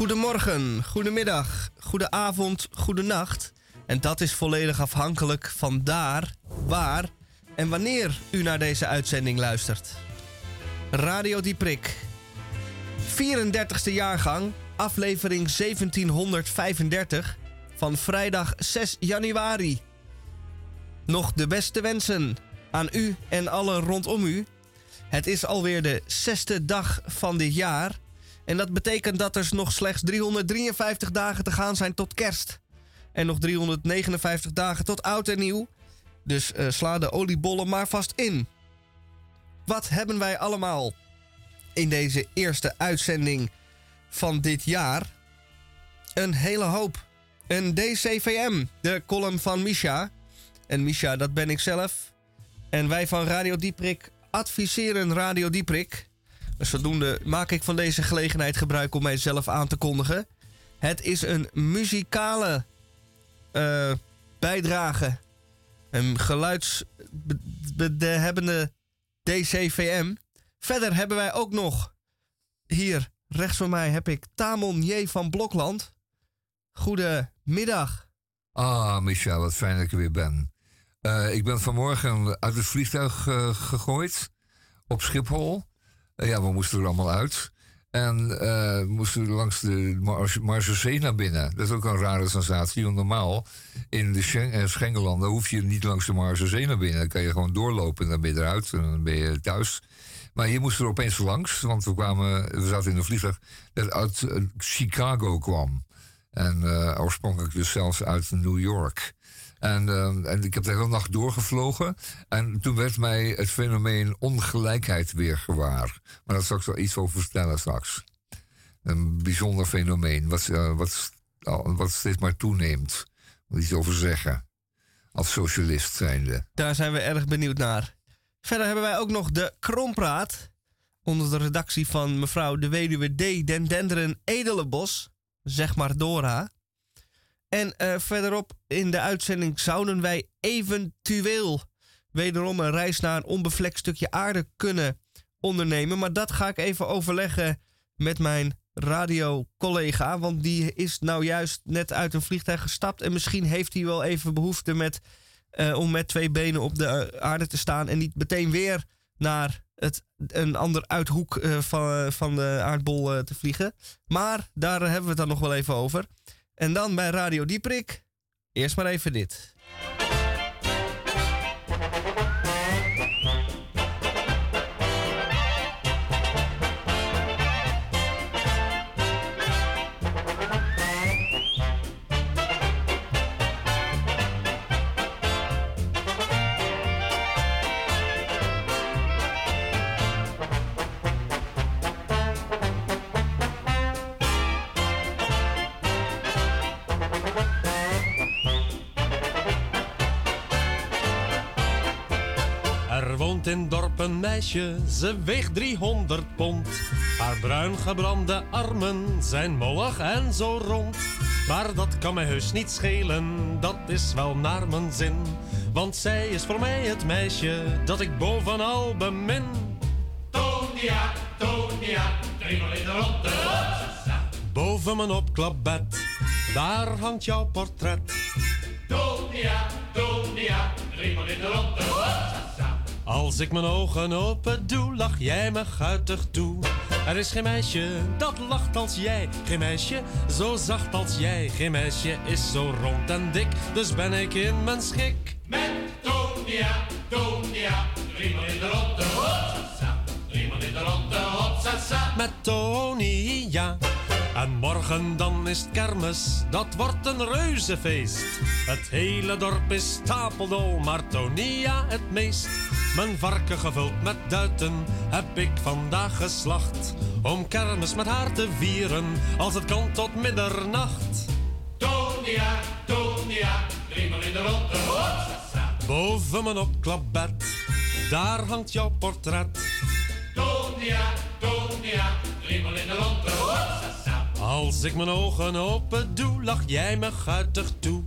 Goedemorgen, goedemiddag, goedenavond, goedenacht. En dat is volledig afhankelijk van daar, waar en wanneer u naar deze uitzending luistert. Radio Dieprik. 34ste jaargang, aflevering 1735 van vrijdag 6 januari. Nog de beste wensen aan u en allen rondom u. Het is alweer de zesde dag van dit jaar. En dat betekent dat er nog slechts 353 dagen te gaan zijn tot kerst. En nog 359 dagen tot oud en nieuw. Dus uh, sla de oliebollen maar vast in. Wat hebben wij allemaal in deze eerste uitzending van dit jaar? Een hele hoop. Een DCVM, de column van Misha. En Misha, dat ben ik zelf. En wij van Radio Dieprik adviseren Radio Dieprik. Zodoende maak ik van deze gelegenheid gebruik om mijzelf aan te kondigen. Het is een muzikale uh, bijdrage. Een geluidsbehebbende DCVM. Verder hebben wij ook nog hier rechts van mij heb ik Tamon J. van Blokland. Goedemiddag. Ah, Michel, wat fijn dat ik er weer ben. Uh, ik ben vanmorgen uit het vliegtuig uh, gegooid op Schiphol. Uh, ja, we moesten er allemaal uit. En we moesten langs de Marseillais naar binnen. Dat is ook een rare sensatie. Want normaal in de Schengen, Schengenlanden hoef je niet langs de Marseillais naar binnen. Dan kan je gewoon doorlopen en dan ben je eruit en dan ben je thuis. Maar hier moesten er opeens langs, want we, kwamen, we zaten in een vliegtuig dat uit Chicago kwam. En oorspronkelijk dus zelfs uit New York. En, uh, en ik heb de hele nacht doorgevlogen. En toen werd mij het fenomeen ongelijkheid weer gewaar. Maar daar zal ik zo iets over vertellen straks. Een bijzonder fenomeen, wat, uh, wat, wat steeds maar toeneemt. Moet iets over zeggen. Als socialist zijnde. Daar zijn we erg benieuwd naar. Verder hebben wij ook nog de Krompraat. Onder de redactie van mevrouw de weduwe D. Den Denderen Edelenbos. Zeg maar Dora. En uh, verderop in de uitzending zouden wij eventueel wederom een reis naar een onbevlekt stukje aarde kunnen ondernemen. Maar dat ga ik even overleggen met mijn radiocollega. Want die is nou juist net uit een vliegtuig gestapt. En misschien heeft hij wel even behoefte met, uh, om met twee benen op de aarde te staan. En niet meteen weer naar het, een ander uithoek van, van de aardbol te vliegen. Maar daar hebben we het dan nog wel even over. En dan bij Radio Dieprik. Eerst maar even dit. In dorp een meisje, ze weegt 300 pond. Haar bruin gebrande armen zijn mollig en zo rond. Maar dat kan mij heus niet schelen, dat is wel naar mijn zin. Want zij is voor mij het meisje dat ik bovenal bemin. Tonia, Tonia, driemaal in de ronde. Boven mijn opklapbed, daar hangt jouw portret. Tonia, Tonia, driemaal in de ronde. Als ik mijn ogen open doe, lach jij me guitig toe. Er is geen meisje dat lacht als jij, geen meisje zo zacht als jij. Geen meisje is zo rond en dik, dus ben ik in mijn schik. Met Tonia, Tonia, driemaal in de ronde, hopsasa. Driemaal in de ronde, hopsasa. Met Tonia. En morgen dan is het kermis, dat wordt een reuzefeest. Het hele dorp is stapeldol, maar Tonia het meest. Mijn varken gevuld met duiten heb ik vandaag geslacht. Om kermis met haar te vieren, als het kan tot middernacht. Tonia, Tonia, driemaal in de ronde. Boven mijn opklapbed, daar hangt jouw portret. Tonia, Tonia, driemaal in de ronde. Als ik mijn ogen open doe, lach jij me guitig toe.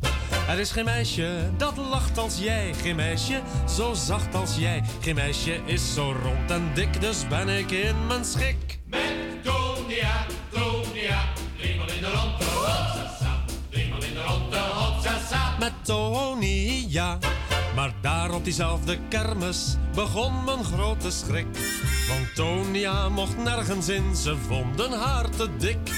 Er is geen meisje dat lacht als jij, geen meisje zo zacht als jij. Geen meisje is zo rond en dik, dus ben ik in mijn schik. Met Tonia, Tonia, driemaal in de ronde, hopsasa. Driemaal in de ronde, hopsasa. Met Tonia. Maar daar op diezelfde kermis begon mijn grote schrik. Want Tonia mocht nergens in, ze vonden haar te dik.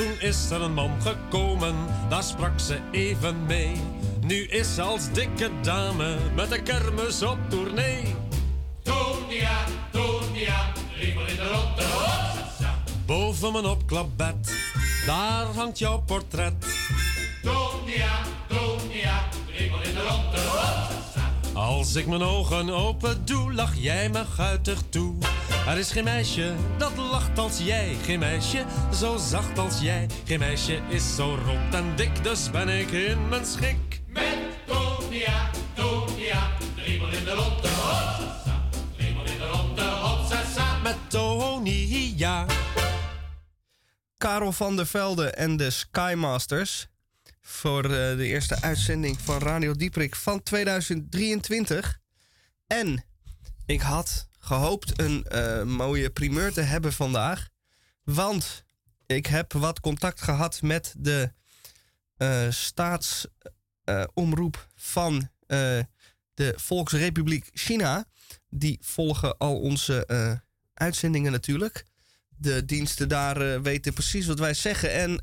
Toen is er een man gekomen, daar sprak ze even mee. Nu is ze als dikke dame met de kermis op tournee. Tonia, Tonia, driemaal in de. Hopsasa. Boven mijn opklapbed, daar hangt jouw portret. Tonia, Tonia, driemaal in de. Hopsasa. Als ik mijn ogen open doe, lach jij me guitig toe. Er is geen meisje dat lacht als jij, geen meisje zo zacht als jij. Geen meisje is zo rond en dik, dus ben ik in mijn schik. Met Tonia, Tonia, driemaal in de ronde. Hopsasa. Driemaal in de ronde. Hopsasa. Met Tonia. Karel van der Velde en de Skymasters. Voor eh, de eerste uitzending van Radio Dieprik van 2023. En ik had gehoopt een eh, mooie primeur te hebben vandaag. Want ik heb wat contact gehad met de eh, staatsomroep van eh, de Volksrepubliek China. Die volgen al onze uitzendingen natuurlijk de diensten daar weten precies wat wij zeggen. En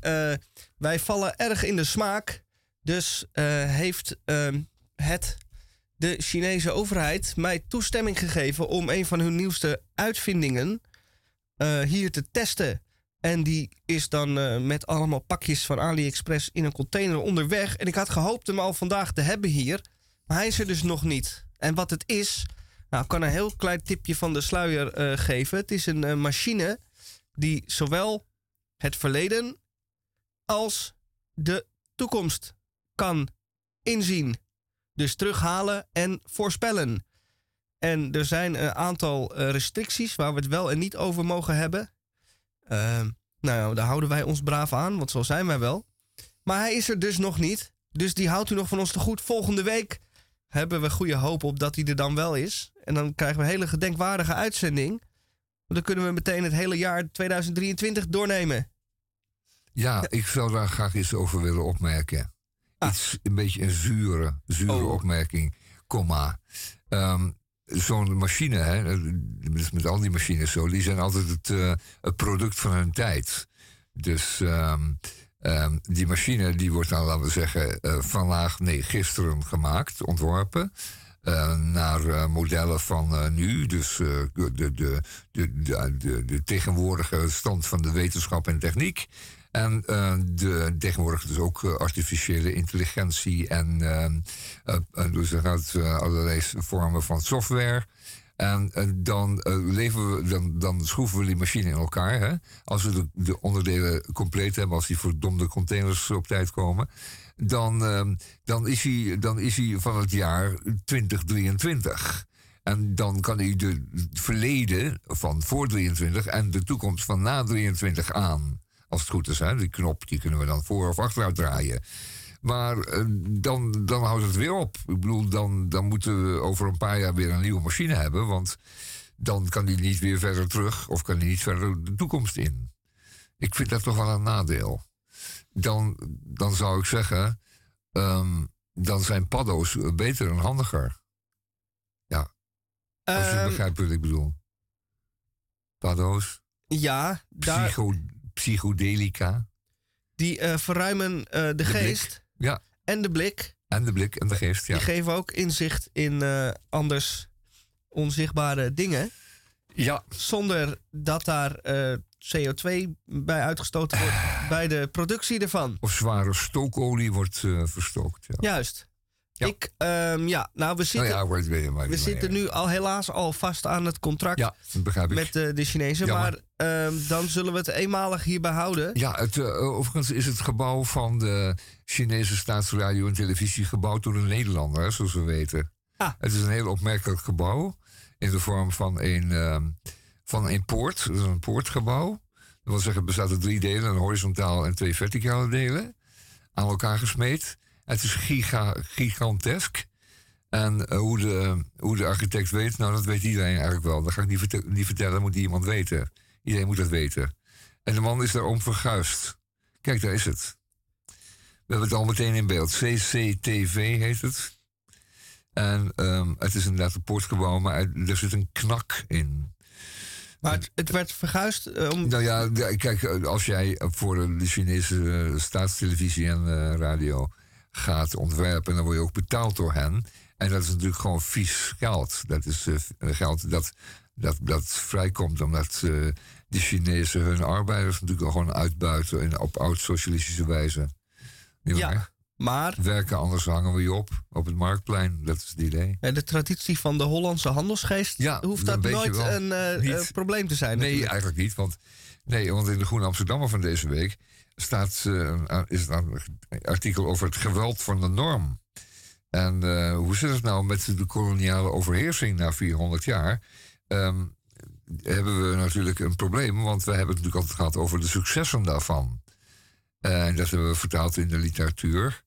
wij vallen erg in de smaak. Dus heeft ehm, het, de Chinese overheid, mij toestemming gegeven om een van hun nieuwste uitvindingen eh, hier te testen. En die is dan eh, met allemaal pakjes van AliExpress in een container onderweg. En ik had gehoopt hem al vandaag te hebben hier. Maar hij is er dus nog niet. En wat het is, nou, ik kan een heel klein tipje van de sluier eh, geven. Het is een machine die zowel het verleden als de toekomst kan inzien. Dus terughalen en voorspellen. En er zijn een aantal eh, restricties waar we het wel en niet over mogen hebben. Ehm, nou ja, daar houden wij ons braaf aan, want zo zijn wij wel. Maar hij is er dus nog niet. Dus die houdt u nog van ons te goed. Volgende week hebben we goede hoop op dat hij er dan wel is. En dan krijgen we een hele gedenkwaardige uitzending. Want dan kunnen we meteen het hele jaar 2023 doornemen. Ja, ik zou daar graag iets over willen opmerken. Iets, een beetje een zure, zure Oh. opmerking. Komma. Ehm, Zo'n machine, hè, met, met al die machines zo, die zijn altijd het, eh, het product van hun tijd. Dus ehm, ehm, die machine die wordt dan, laten we zeggen, eh, vandaag, nee, gisteren gemaakt, ontworpen. eh, naar modellen van nu. Dus de, de, de, de, de tegenwoordige stand van de wetenschap en techniek. En eh, de, tegenwoordig dus ook eh, artificiële intelligentie en ehm, eh, dus er gaat allerlei vormen van software. En dan, leveren we, dan, dan schroeven we die machine in elkaar. Hè? Als we de, de onderdelen compleet hebben, als die verdomde containers op tijd komen, dan, ehm, dan, is, hij, dan is hij van het jaar 2023. En dan kan hij het verleden van voor 23 en de toekomst van na 23 aan. Als het goed is, hè? die knop die kunnen we dan voor of achteruit draaien. Maar eh, dan, dan houdt het weer op. Ik bedoel, dan, dan moeten we over een paar jaar weer een nieuwe machine hebben. Want dan kan die niet weer verder terug of kan die niet verder de toekomst in. Ik vind dat toch wel een nadeel. Dan, dan zou ik zeggen, ehm, dan zijn paddo's beter en handiger. Ja, als je Ehm, begrijpt wat ik bedoel. Paddo's, ja, daar, psycho, psychodelica. die eh, verruimen eh, de, geest Ja, en de blik. en de blik en de geest, ja. Die geven ook inzicht in eh, anders onzichtbare dingen. Ja, Zonder dat daar eh, CO2 bij uitgestoten wordt bij de productie ervan. of zware stookolie wordt verstookt. Ja. Juist. Ja. Ik, ehm, ja, nou, we Nou zitten, maar we zitten nu al helaas al vast aan het contract Ja, dat begrijp ik. met eh, de Chinezen. Jammer. Maar ehm, dan zullen we het eenmalig hierbij houden. Ja, het, eh, overigens is het gebouw van de Chinese staatsradio en televisie gebouwd door een Nederlander, hè, zoals we weten. Ah. Het is een heel opmerkelijk gebouw in de vorm van een, ehm, van een poort. Het is een poortgebouw. Dat wil zeggen, het bestaat uit drie delen, een horizontaal en twee verticale delen, aan elkaar gesmeed. Het is giga, gigantesk. En eh, hoe, de, hoe de architect weet, nou dat weet iedereen eigenlijk wel. Dat ga ik niet, vertel- niet vertellen, dat moet iemand weten. Iedereen moet dat weten. En de man is daarom verguisd. Kijk, daar is het. We hebben het al meteen in beeld. CCTV heet het. En ehm, het is inderdaad een poortgebouw, maar er, zit een knak in. Maar het, het werd verguisd eh, om... Nou ja, kijk, als jij voor de Chinese eh, staatstelevisie en radio gaat ontwerpen, dan word je ook betaald door hen. En dat is natuurlijk gewoon vies geld. Dat is eh, geld dat, dat, dat vrijkomt omdat eh, de Chinezen hun arbeiders natuurlijk al gewoon uitbuiten in, op oud-socialistische wijze. Niet Ja. waar? Maar Werken, anders hangen we je op op het marktplein. Dat is het idee. eh, de traditie van de Hollandse handelsgeest Ja, hoeft dat nooit een eh, probleem te zijn. Nee, natuurlijk. eigenlijk niet. Want, nee, want in de Groene Amsterdammer van deze week staat, eh, is een artikel over het geweld van de norm. En eh, hoe zit het nou met de koloniale overheersing na 400 jaar? Ehm, hebben we natuurlijk een probleem, want we hebben het natuurlijk altijd gehad over de successen daarvan. Eh, En dat hebben we vertaald in de literatuur.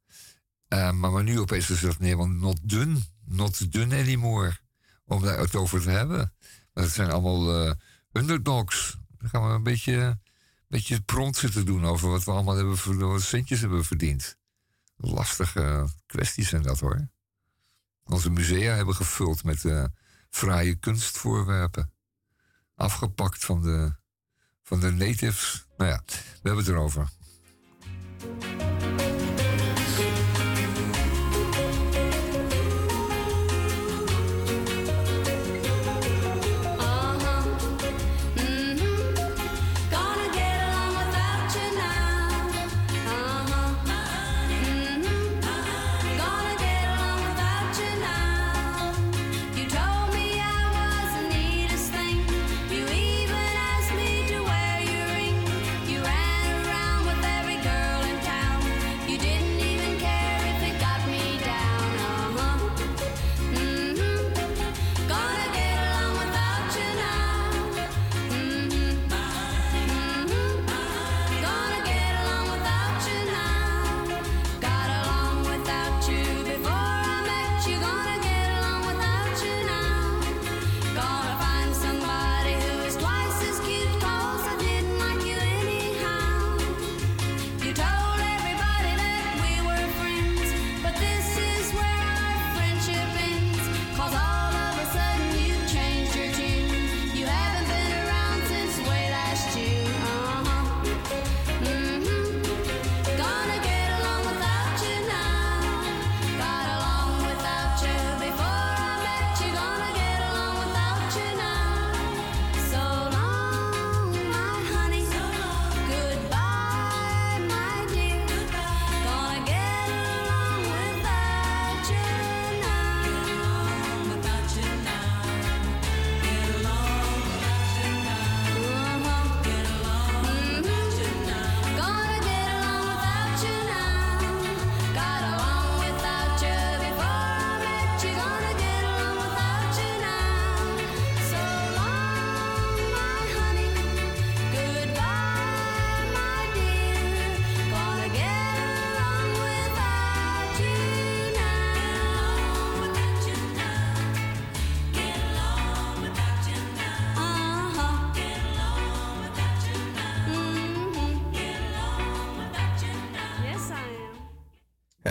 Eh, maar, maar nu opeens is het helemaal not done. Not done anymore. Om daar het over te hebben. Het zijn allemaal eh, underdogs. Dan gaan we een beetje, beetje pront zitten doen over wat we allemaal hebben, wat centjes hebben verdiend. Lastige kwesties zijn dat hoor. Onze musea hebben gevuld met eh fraaie kunstvoorwerpen. Afgepakt van de, van de natives. Nou ja, we hebben het erover.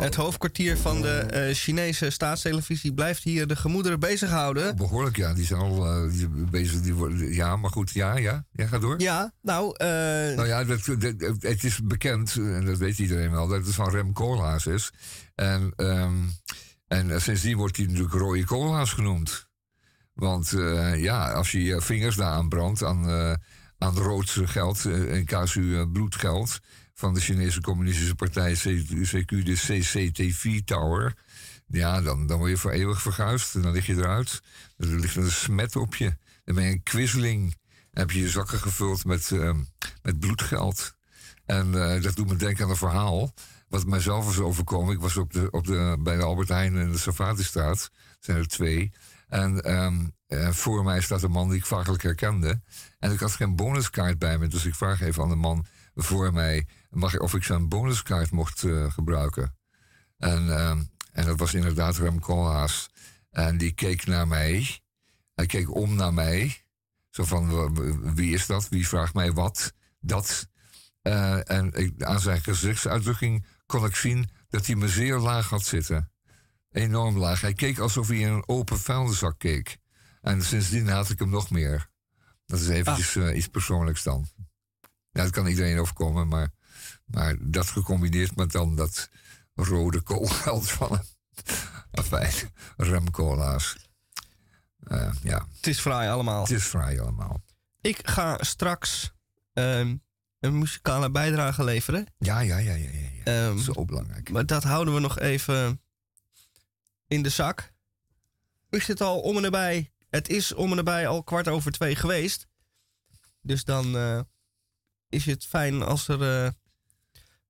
Het hoofdkwartier van de eh, Chinese staatstelevisie blijft hier de gemoederen bezighouden. Behoorlijk, ja. Die zijn al eh, bezig. Die worden, ja, maar goed, ja, ja. Ja, ga door. Ja, nou, eh, Nou ja, dat, dat- het is bekend, en dat weet iedereen wel, dat het van Rem Koolhaas is. En, ehm, en sindsdien wordt hij natuurlijk rode Koolhaas genoemd. Want eh, ja, als je je vingers daaraan brandt aan, eh, aan rood geld, eh, in casu eh, bloedgeld, van de Chinese Communistische Partij, CQ, de CCTV Tower, ja, dan, dan word je voor eeuwig verguisd en dan lig je eruit. Er ligt een smet op je. Dan ben je een. Dan heb je je zakken gevuld met, ehm, met bloedgeld. En eh, dat doet me denken aan een verhaal. Wat mijzelf is overkomen. Ik was op de, op de, bij de Albert Heijn in de Savatistraat. Zijn er twee. En ehm, eh, voor mij staat een man die ik vaakelijk herkende. En ik had geen bonuskaart bij me. Dus ik vraag even aan de man voor mij... Mag ik, of ik zijn bonuskaart mocht eh, gebruiken. En, ehm, en dat was inderdaad Rem Koolhaas. En die keek naar mij. Hij keek om naar mij. Zo van, wie is dat? Wie vraagt mij wat? Dat. Eh, en ik, aan zijn gezichtsuitdrukking kon ik zien dat hij me zeer laag had zitten. Enorm laag. Hij keek alsof hij in een open vuilniszak keek. En sindsdien haat ik hem nog meer. Dat is eventjes eh, iets persoonlijks dan. Ja, dat kan iedereen overkomen, maar, maar dat gecombineerd met dan dat rode koolgeld van hem. Afijn, remcola's. Eh, ja, Het is fraai allemaal. het is fraai allemaal. Ik ga straks ehm, een muzikale bijdrage leveren. Ja, ja, ja, ja, ja. ja. Ehm, Zo belangrijk. maar dat houden we nog even in de zak. Is het al om en nabij? Het is om en nabij al kwart over twee geweest. Dus dan eh, is het fijn als, er, eh,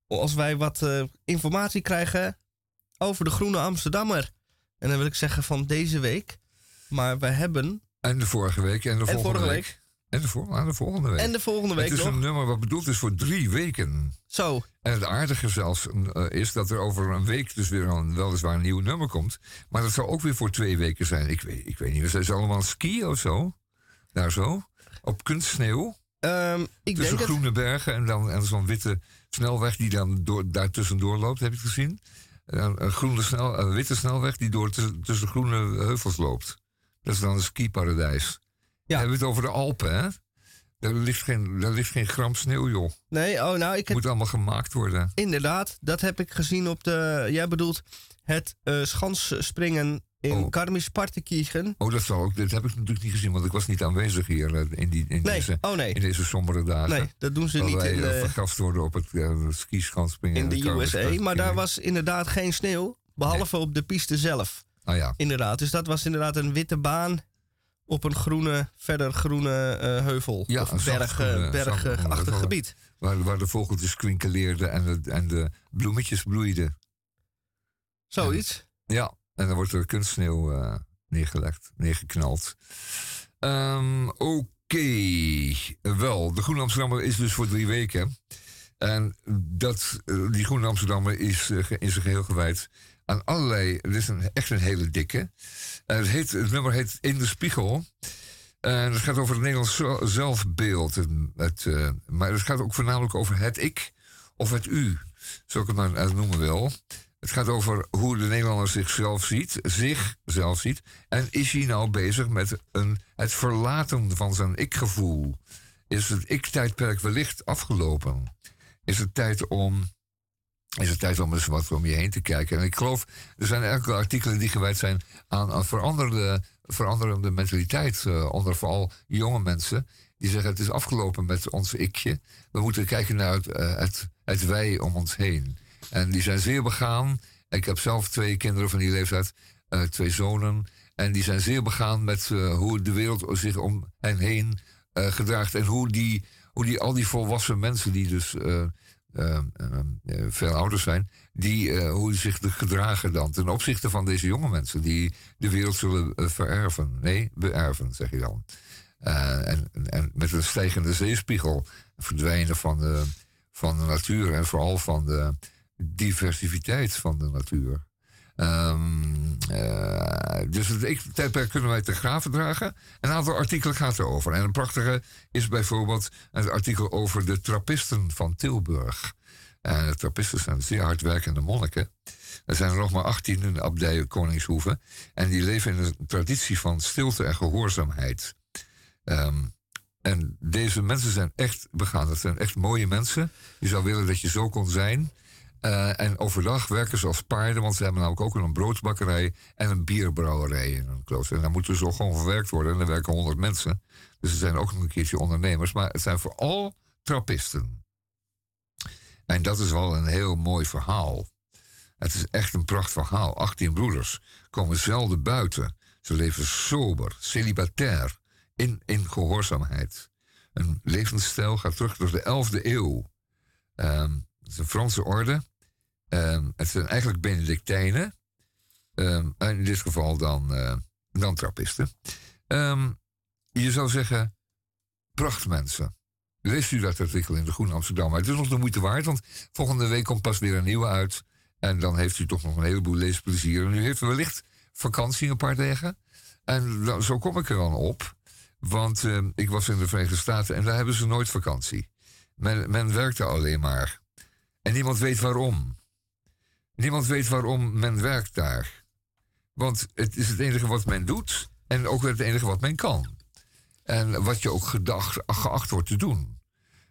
als wij wat eh, informatie krijgen over de Groene Amsterdammer. En dan wil ik zeggen van deze week. Maar we hebben. En de vorige week en de volgende vorige week. week. En de, vol- en de volgende week. En de volgende week het is nog. een nummer wat bedoeld is voor drie weken. Zo, En het aardige zelfs eh, is dat er over een week dus weer een, weliswaar een nieuw nummer komt. Maar dat zal ook weer voor twee weken zijn. Ik weet, ik weet niet, zijn ze allemaal skiën of zo? Daar zo? Op kunstsneeuw? Ehm, ik Tussen denk groene bergen en dan en zo'n witte snelweg die dan door, daar tussendoor loopt, heb je het gezien? Een, een, groene snel, een witte snelweg die door tussen, tussen groene heuvels loopt. Dat is dan een skiparadijs. Ja. We hebben het over de Alpen, hè? Daar ligt geen, daar ligt geen gram sneeuw, joh. Nee, oh nou, ik Het heb moet allemaal gemaakt worden. Inderdaad, dat heb ik gezien op de. Jij bedoelt het eh schansspringen in Oh. Oh, dat zal ook. Dat heb ik natuurlijk niet gezien, want ik was niet aanwezig hier eh, in, die, in, Nee, deze, oh nee. in deze sombere dagen. Nee, dat doen ze Dat niet wij in eh, de, vergast worden op het uh, skischanspringen. in de USA. Maar daar was inderdaad geen sneeuw. Behalve op de piste zelf. Ah ja, Inderdaad. Dus dat was inderdaad een witte baan. Op een groene, verder groene heuvel. Ja, of berg, bergachtig gebied. waar, waar de vogeltjes kwinkeleerden en de, en de bloemetjes bloeiden. Zoiets. Ja, en dan wordt er kunstsneeuw eh, neergelegd, neergeknald. Ehm, Oké, wel, de Groene Amsterdammer is dus voor drie weken. En dat, eh, die Groene Amsterdammer is eh, in zijn geheel gewijd aan allerlei... Het is een, echt een hele dikke. Het, heet, het nummer heet In de Spiegel. En het gaat over het Nederlands zelfbeeld. Het, maar het gaat ook voornamelijk over het ik of het u. Zo ik het maar noemen wil. Het gaat over hoe de Nederlander zichzelf ziet, zichzelf ziet. En is hij nou bezig met een, het verlaten van zijn ik-gevoel? Is het ik-tijdperk wellicht afgelopen? Is het tijd om. Is het tijd om eens wat om je heen te kijken? En ik geloof, er zijn enkele artikelen die gewijd zijn aan een veranderende, veranderende mentaliteit. eh, onder vooral jonge mensen. Die zeggen: het is afgelopen met ons ikje. We moeten kijken naar het, eh, het wij om ons heen. En die zijn zeer begaan. Ik heb zelf twee kinderen van die leeftijd, eh, twee zonen. En die zijn zeer begaan met eh, hoe de wereld zich om hen heen eh, gedraagt. En hoe, die, hoe die, al die volwassen mensen die dus veel ouder zijn, die, hoe die zich gedragen dan ten opzichte van deze jonge mensen die de wereld zullen vererven. Nee, beërven, zeg je dan. En, en met een stijgende zeespiegel, verdwijnen van de, van de natuur en vooral van de diversiteit van de natuur. Eh, dus het ik- tijdperk kunnen wij te graven dragen. Een aantal artikelen gaat erover. En een prachtige is bijvoorbeeld het artikel over de trappisten van Tilburg. En de trappisten zijn zeer hardwerkende monniken. Er zijn er nog maar 18 in de abdij Koningshoeve. En die leven in een traditie van stilte en gehoorzaamheid. Ehm, en deze mensen zijn echt begaan. Dat zijn echt mooie mensen. Je zou willen dat je zo kon zijn. Eh, en overdag werken ze als paarden, want ze hebben namelijk ook een broodbakkerij en een bierbrouwerij in een klooster. En daar moeten zo gewoon verwerkt worden. En daar werken honderd mensen. Dus ze zijn ook nog een keertje ondernemers. Maar het zijn vooral trappisten. En dat is wel een heel mooi verhaal. Het is echt een pracht verhaal. 18 broeders komen zelden buiten. Ze leven sober, celibatair, in, in gehoorzaamheid. Een levensstijl gaat terug tot de 11e eeuw. Ehm, het is een Franse orde. Ehm, het zijn eigenlijk Benedictijnen. Ehm, in dit geval dan, eh dan trappisten. Ehm, je zou zeggen, prachtmensen. Leest u dat artikel in de Groene Amsterdam? Het is nog de moeite waard, want volgende week komt pas weer een nieuwe uit. En dan heeft u toch nog een heleboel leesplezier. En u heeft wellicht vakantie een paar dagen. En zo kom ik er dan op. Want ik was in de Verenigde Staten en daar hebben ze nooit vakantie. Men, men werkte alleen maar. En niemand weet waarom. Niemand weet waarom men werkt daar. Want het is het enige wat men doet en ook het enige wat men kan. En wat je ook gedacht, geacht wordt te doen.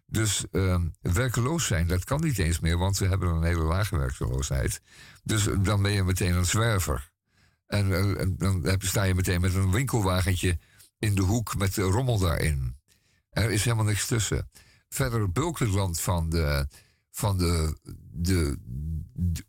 Dus ehm, werkeloos zijn, dat kan niet eens meer, want we hebben een hele lage werkeloosheid. Dus dan ben je meteen een zwerver. En, eh, dan heb, sta je meteen met een winkelwagentje in de hoek met de rommel daarin. Er is helemaal niks tussen. Verder bulkt het land van de, van de, de,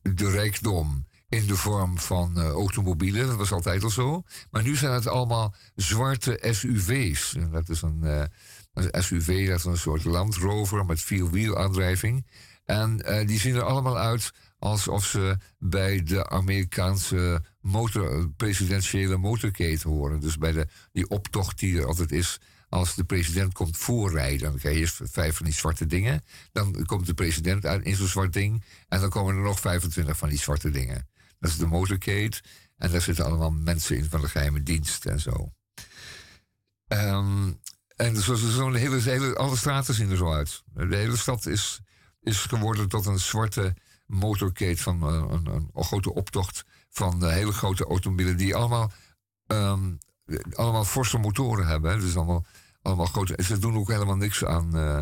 de, rijkdom in de vorm van eh, automobielen. Dat was altijd al zo. Maar nu zijn het allemaal zwarte SUV's. En dat is een, eh, een SUV, dat is een soort landrover met vierwielaandrijving. En eh, die zien er allemaal uit alsof ze bij de Amerikaanse motor, presidentiële motorcade horen. Dus bij de, die optocht die er altijd is als de president komt voorrijden. Dan krijg je eerst vijf van die zwarte dingen. Dan komt de president uit in zo'n zwart ding. En dan komen er nog 25 van die zwarte dingen. Dat is de motorcade. En daar zitten allemaal mensen in van de geheime dienst en zo. Ehm, en zo, zo, zo'n hele, hele, alle straten zien er zo uit. De hele stad is, is geworden tot een zwarte motorcade van eh, een, een, grote optocht van hele grote automobielen die allemaal, ehm, allemaal forse motoren hebben. Dus allemaal, allemaal grote. en Ze doen ook helemaal niks aan, eh,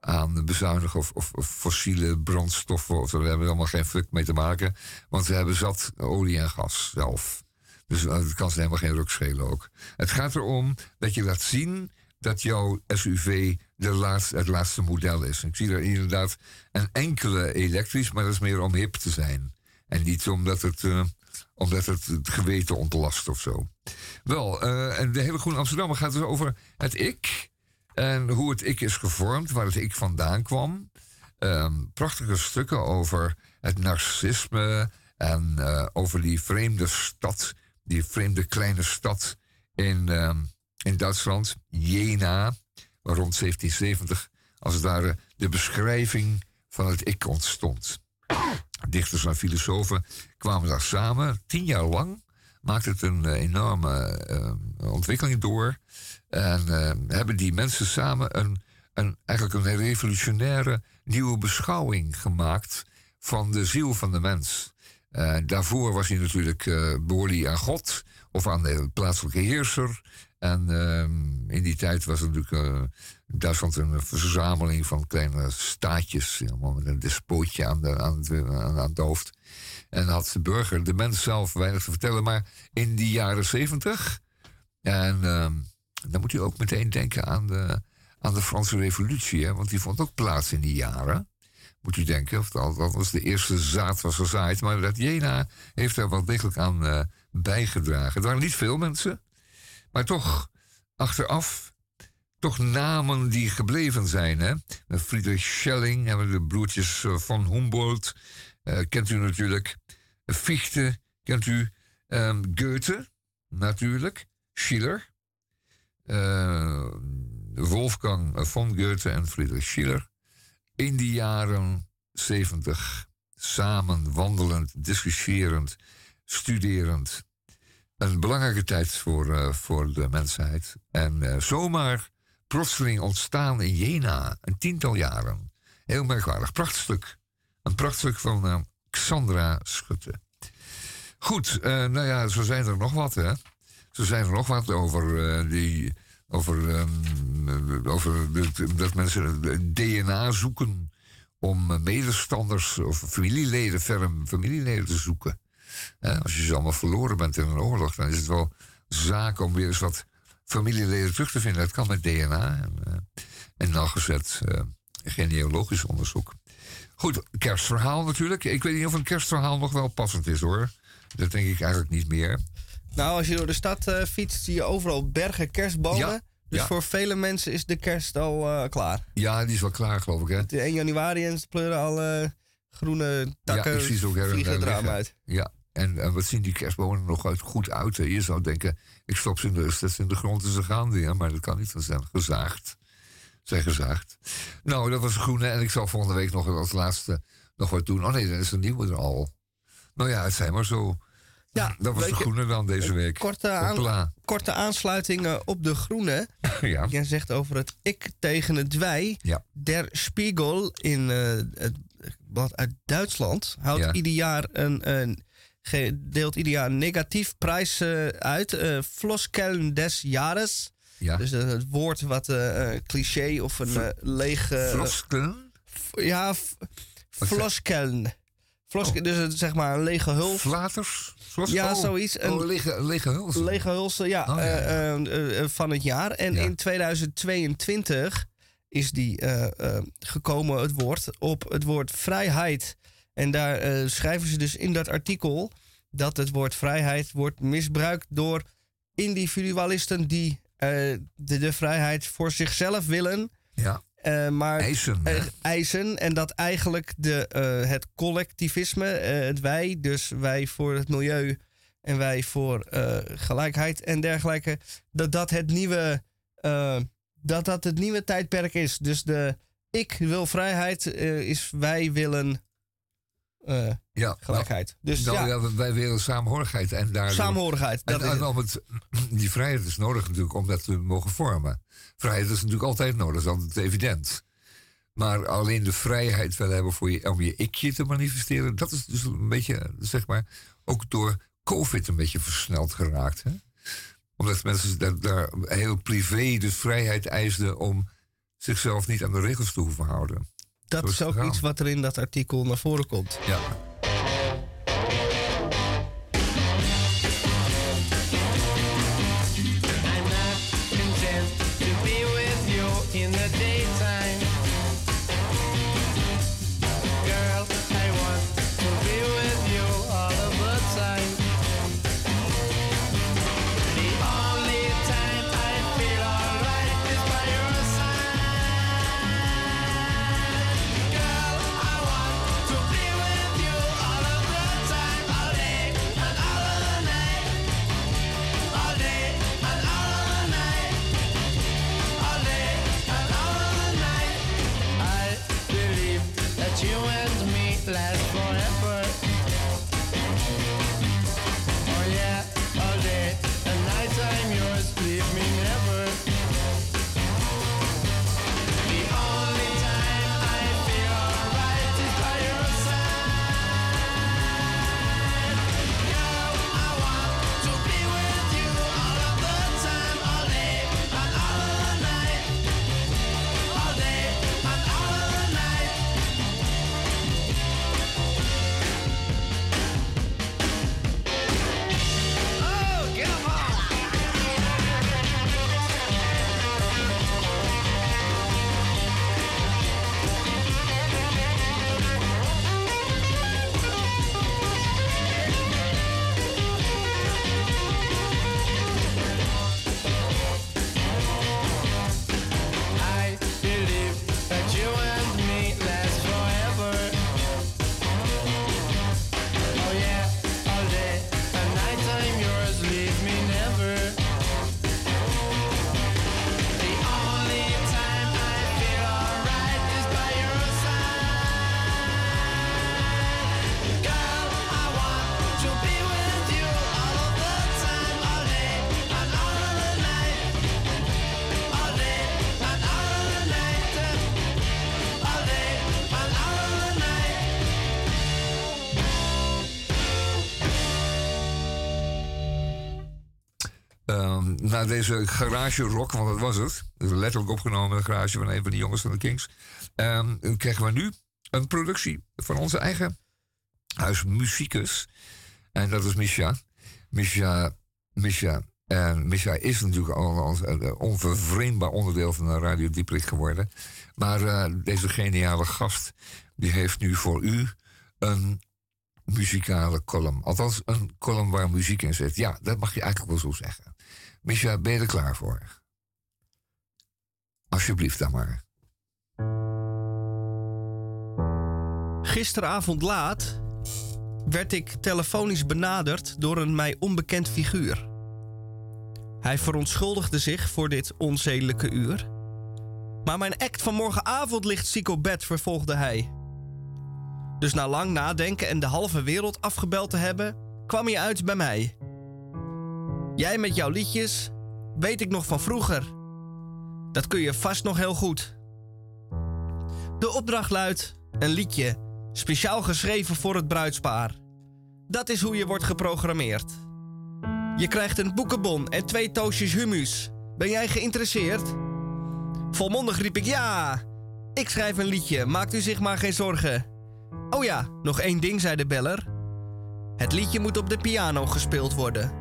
aan bezuinigen of, of, fossiele brandstoffen. Of, daar hebben we allemaal geen fuck mee te maken. Want ze hebben zat olie en gas zelf. Dus eh, het kan ze helemaal geen ruk schelen ook. Het gaat erom dat je laat zien dat jouw SUV de laatste, het laatste model is. Ik zie er inderdaad een enkele elektrisch, maar dat is meer om hip te zijn. En niet omdat het, eh, omdat het het geweten ontlast of zo. Wel, eh, en de hele Groene Amsterdammer gaat dus over het ik. En hoe het ik is gevormd, waar het ik vandaan kwam. Ehm, prachtige stukken over het narcisme en eh, over die vreemde stad, die vreemde kleine stad in, ehm, in Duitsland, Jena, waar rond 1770 als het ware de beschrijving van het ik ontstond. Dichters en filosofen kwamen daar samen, tien jaar lang, maakte het een eh, enorme eh, ontwikkeling door. En eh, hebben die mensen samen een, een, eigenlijk een revolutionaire nieuwe beschouwing gemaakt van de ziel van de mens. Eh, daarvoor was hij natuurlijk eh hij aan God of aan de plaatselijke heerser. En ehm, in die tijd was het natuurlijk eh, Duitsland een verzameling van kleine staatjes, allemaal met een despootje aan, de, aan, het, aan, het hoofd. En had de burger, de mens zelf, weinig te vertellen. Maar in die jaren zeventig, en ehm, dan moet u ook meteen denken aan de, aan de Franse Revolutie, hè, want die vond ook plaats in die jaren. Moet u denken, of dat, was de eerste zaad was gezaaid. Maar dat Jena heeft er wel degelijk aan eh, bijgedragen. Er waren niet veel mensen, maar toch achteraf toch namen die gebleven zijn. Hè? Friedrich Schelling hebben de broertjes eh, van Humboldt. eh, kent u natuurlijk. Fichte kent u. Ehm, Goethe natuurlijk. Schiller. eh, Wolfgang von Goethe en Friedrich Schiller. In die jaren 70 samen wandelend, discussierend, studerend. Een belangrijke tijd voor, eh, voor de mensheid. En eh, zomaar plotseling ontstaan in Jena, een tiental jaren. Heel merkwaardig. Prachtstuk. Een prachtstuk van eh, Xandra Schutte. Goed, nou ja, zo zijn er nog wat, hè. Zo zijn er nog wat over die... Over, ehm, over dat mensen DNA zoeken om medestanders of familieleden, verre familieleden te zoeken. Hè, als je ze allemaal verloren bent in een oorlog, dan is het wel zaak om weer eens wat familieleden terug te vinden. Dat kan met DNA en, eh, en nauwgezet eh, genealogisch onderzoek. Goed, kerstverhaal natuurlijk. Ik weet niet of een kerstverhaal nog wel passend is hoor. Dat denk ik eigenlijk niet meer. Nou, als je door de stad eh, fietst, zie je overal bergen kerstbomen. Ja, Dus ja. voor vele mensen is de kerst al eh, klaar. Ja, die is wel klaar geloof ik hè. Het is 1 januari en ze pleuren al eh, groene takken. ja, ze ook vliegen uit. Ja, en, en wat zien die kerstbomen er nog uit, goed uit. hè? Je zou denken, ik stop ze in de, ze in de grond en ze gaan weer. Maar dat kan niet, ze zijn gezaagd. Zijn gezaagd. Nou, dat was de groene. En ik zal volgende week nog als laatste nog wat doen. Oh nee, dan is de nieuwe er al. Nou ja, het zijn maar zo. Ja, Dat was de groene dan deze week. Korte, aan- korte aansluiting eh, op de groene. Ja. Jij zegt over het ik tegen het wij. Ja. Der Spiegel in eh, het blad uit Duitsland houdt Ja. ieder jaar een, een deelt ieder jaar een negatief prijs eh, uit. eh Floskeln des Jahres. Ja. Dus eh, het woord wat eh, cliché of een lege... Floskelen? ja, f- Floskeln. Floskeln, dus het, zeg maar een lege huls. Flaters? Ja, oh, zoiets. Een Oh, lege, lege huls. lege hulsen ja, Oh, ja, ja. van het jaar. En in 2022 is die gekomen, het woord, op het woord vrijheid. En daar eh, schrijven ze dus in dat artikel dat het woord vrijheid wordt misbruikt door individualisten die eh, de, de vrijheid voor zichzelf willen. Ja, eh, maar eisen. eisen. En dat eigenlijk de, het collectivisme, het wij, dus wij voor het milieu en wij voor gelijkheid en dergelijke, dat dat het nieuwe, dat dat het nieuwe tijdperk is. Dus de ik wil vrijheid is wij willen eh, ja, gelijkheid. Dus Nou, ja, ja, wij willen samenhorigheid. En daardoor, samenhorigheid. Dat en, is en het. om het, die vrijheid is nodig natuurlijk om dat te mogen vormen. Vrijheid is natuurlijk altijd nodig, dat is altijd evident. Maar alleen de vrijheid willen hebben voor je, om je ikje te manifesteren, dat is dus een beetje, zeg maar, ook door COVID een beetje versneld geraakt. Hè? Omdat mensen daar, daar heel privé de vrijheid eisden om zichzelf niet aan de regels te hoeven houden. Dat is ook gegaan. iets wat er in dat artikel naar voren komt. Ja. Ehm, na deze garage rock, want dat was het. Letterlijk opgenomen in de garage van een van die jongens van de Kings. ehm, krijgen we nu een productie van onze eigen huismuzikus. En dat is Misha. Misha, Misha. En Misha is natuurlijk al een onvervreemdbaar onderdeel van de Radio Dieprik geworden. Maar eh, deze geniale gast, die heeft nu voor u een muzikale column. Althans, een column waar muziek in zit. Ja, dat mag je eigenlijk wel zo zeggen. Misha, ben je er klaar voor? Alsjeblieft dan maar. Gisteravond laat werd ik telefonisch benaderd door een mij onbekend figuur. Hij verontschuldigde zich voor dit onzedelijke uur. Maar mijn act van morgenavond ligt ziek op bed, vervolgde hij. Dus na lang nadenken en de halve wereld afgebeld te hebben, kwam je uit bij mij. Jij met jouw liedjes, weet ik nog van vroeger. Dat kun je vast nog heel goed. De opdracht luidt: een liedje, speciaal geschreven voor het bruidspaar. Dat is hoe je wordt geprogrammeerd. Je krijgt een boekenbon en twee toosjes hummus. Ben jij geïnteresseerd? Volmondig riep ik ja. Ik schrijf een liedje, maakt u zich maar geen zorgen. Oh ja, nog één ding, zei de beller. Het liedje moet op de piano gespeeld worden.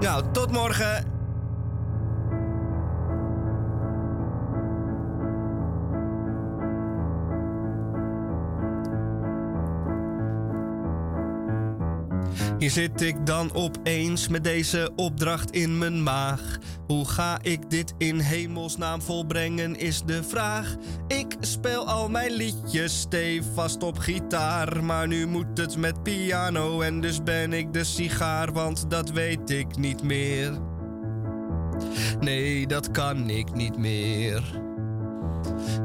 Nou, tot morgen. Hier zit ik dan opeens met deze opdracht in mijn maag. Hoe ga ik dit in hemelsnaam volbrengen is de vraag. Ik speel al mijn liedjes stevast op gitaar. Maar nu moet het met piano en dus ben ik de sigaar, want dat weet ik niet meer. Nee, dat kan ik niet meer.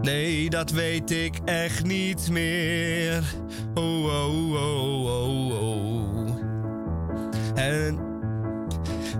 Nee, dat weet ik echt niet meer. Oh, oh, oh, oh, oh. En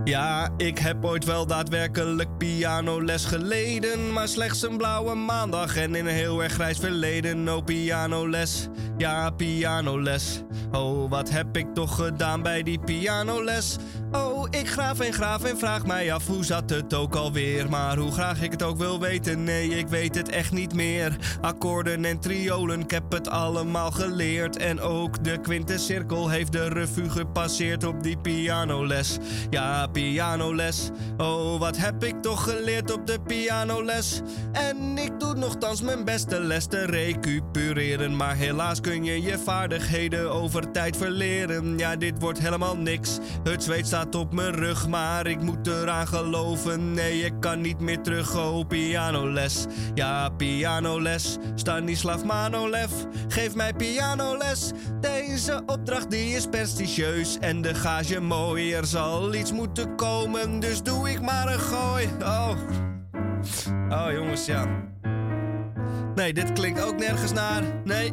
ja, ik heb ooit wel daadwerkelijk pianoles geleden. Maar slechts een blauwe maandag en in een heel erg grijs verleden. Oh, pianoles, ja, pianoles. Oh, wat heb ik toch gedaan bij die pianoles? Oh, ik graaf en graaf en vraag mij af hoe zat het ook alweer. Maar hoe graag ik het ook wil weten, nee, ik weet het echt niet meer. Akkoorden en triolen, ik heb het allemaal geleerd. En ook de quintescirkel heeft de revue gepasseerd op die pianoles. Ja, pianoles. Oh, wat heb ik toch geleerd op de pianoles? En ik doe nogthans mijn beste les te recupereren. Maar helaas kun je je vaardigheden over tijd verleren. Ja, dit wordt helemaal niks. Het zweet staat op mijn rug, maar ik moet eraan geloven. Nee, ik kan niet meer terug. Oh, pianoles. Ja, pianoles. Stanislav Manolev, geef mij pianoles. Deze opdracht die is prestigieus en de gage mooi. Er zal iets moeten komen, dus doe ik maar een gooi. Oh. Oh, jongens, ja. Nee, dit klinkt ook nergens naar. Nee.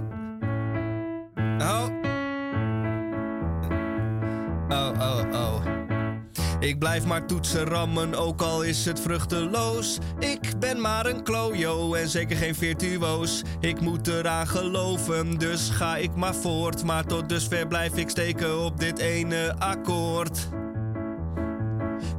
Oh. Oh, oh, oh. Ik blijf maar toetsen rammen, ook al is het vruchteloos. Ik ben maar een klojo en zeker geen virtuoos. Ik moet eraan geloven, dus ga ik maar voort. Maar tot dusver blijf ik steken op dit ene akkoord.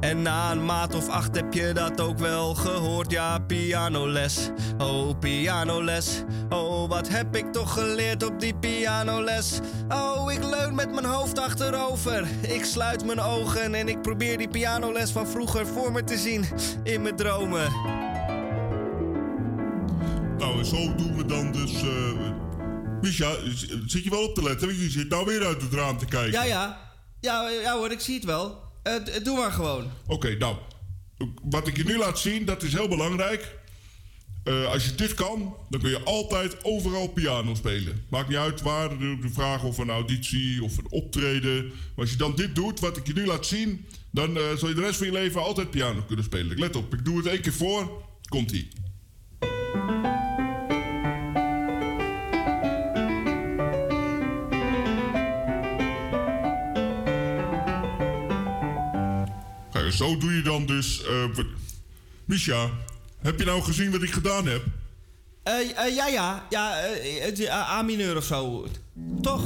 En na een maat of acht heb je dat ook wel gehoord. Ja, pianoles. Oh, pianoles. Oh, wat heb ik toch geleerd op die pianoles. Oh, ik leun met mijn hoofd achterover. Ik sluit mijn ogen en ik probeer die pianoles van vroeger voor me te zien. In mijn dromen. Nou, en zo doen we dan dus. eh Misha, zit je wel op te letten? Je zit nou weer uit het raam te kijken. Ja, ja. Ja, ja hoor, ik zie het wel. D- doe maar gewoon. Oké, nou. Wat ik je nu laat zien, dat is heel belangrijk. Eh, als je dit kan, dan kun je altijd overal piano spelen. Maakt niet uit waar, de vraag of een auditie of een optreden. Maar als je dan dit doet, wat ik je nu laat zien... dan zal je de rest van je leven altijd piano kunnen spelen. Let op, ik doe het één keer voor. Komt-ie. Kijk, zo doe je dan dus... eh, wat- Misha, heb je nou gezien wat ik gedaan heb? Eh, eh, ja, ja. Ja, eh, het is A A mineur of zo. Toch?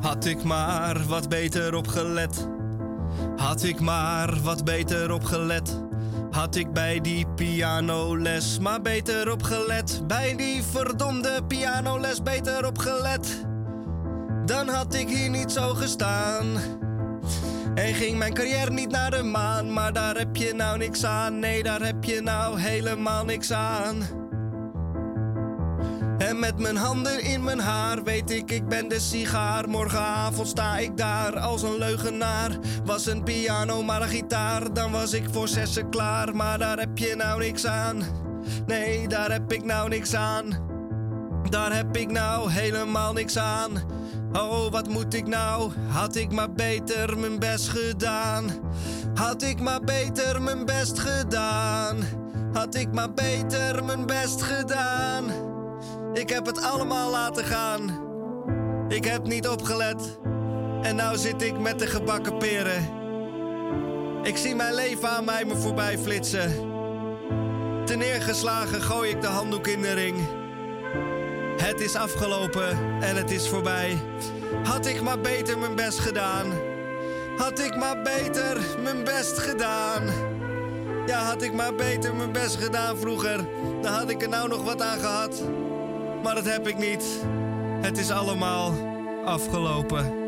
Had ik maar wat beter opgelet. Had ik maar wat beter opgelet. Had ik bij die pianoles maar beter opgelet. Bij die verdomde pianoles beter opgelet. Dan had ik hier niet zo gestaan. En ging mijn carrière niet naar de maan. Maar daar heb je nou niks aan. Nee, daar heb je nou helemaal niks aan. En met mijn handen in mijn haar weet ik, ik ben de sigaar. Morgenavond sta ik daar als een leugenaar. Was een piano maar een gitaar, dan was ik voor zessen klaar. Maar daar heb je nou niks aan. Nee, daar heb ik nou niks aan. Daar heb ik nou helemaal niks aan. Oh, wat moet ik nou? Had ik maar beter mijn best gedaan. Had ik maar beter mijn best gedaan. Had ik maar beter mijn best gedaan. Ik heb het allemaal laten gaan. Ik heb niet opgelet. En nou zit ik met de gebakken peren. Ik zie mijn leven aan mij me voorbij flitsen. Te neergeslagen gooi ik de handdoek in de ring. Het is afgelopen en het is voorbij. Had ik maar beter mijn best gedaan. Had ik maar beter mijn best gedaan. Ja, had ik maar beter mijn best gedaan vroeger. Dan had ik er nou nog wat aan gehad. Maar dat heb ik niet. Het is allemaal afgelopen.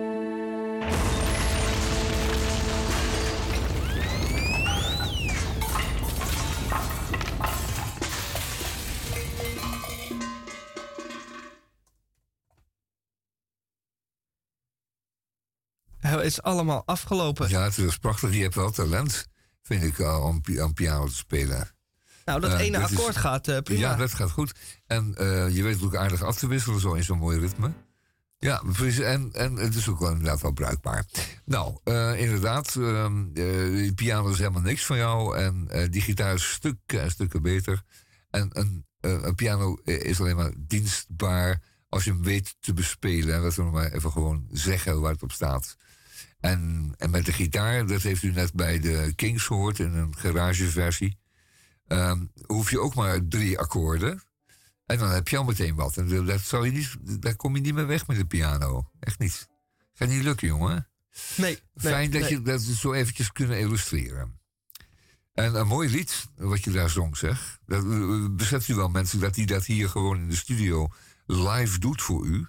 Het is allemaal afgelopen. Ja, het is prachtig. Je hebt wel talent, vind ik, eh, om aan piano te spelen. Nou, dat Eh, ene dat is- akkoord gaat eh, prima. Ja, dat gaat goed. En eh, je weet het ook aardig af te wisselen zo in zo'n mooi ritme. Ja, precies. En, en het is ook wel inderdaad wel bruikbaar. Nou, inderdaad, die piano is helemaal niks van jou. En eh, die gitaar is stukken en stukken beter. En een, een piano is alleen maar dienstbaar als je hem weet te bespelen. En dat we nog maar even gewoon zeggen waar het op staat. En, en met de gitaar, dat heeft u net bij de Kings gehoord in een garageversie. Ehm, hoef je ook maar drie akkoorden. En dan heb je al meteen wat. En dat zou je niet, daar kom je niet meer weg met de piano. Echt niet. Gaat niet lukken, jongen. Nee, nee, Fijn dat nee. je dat zo eventjes kunnen illustreren. En een mooi lied, wat je daar zong, zeg. Dat, eh, beseft u wel, mensen, dat hij dat hier gewoon in de studio live doet voor u.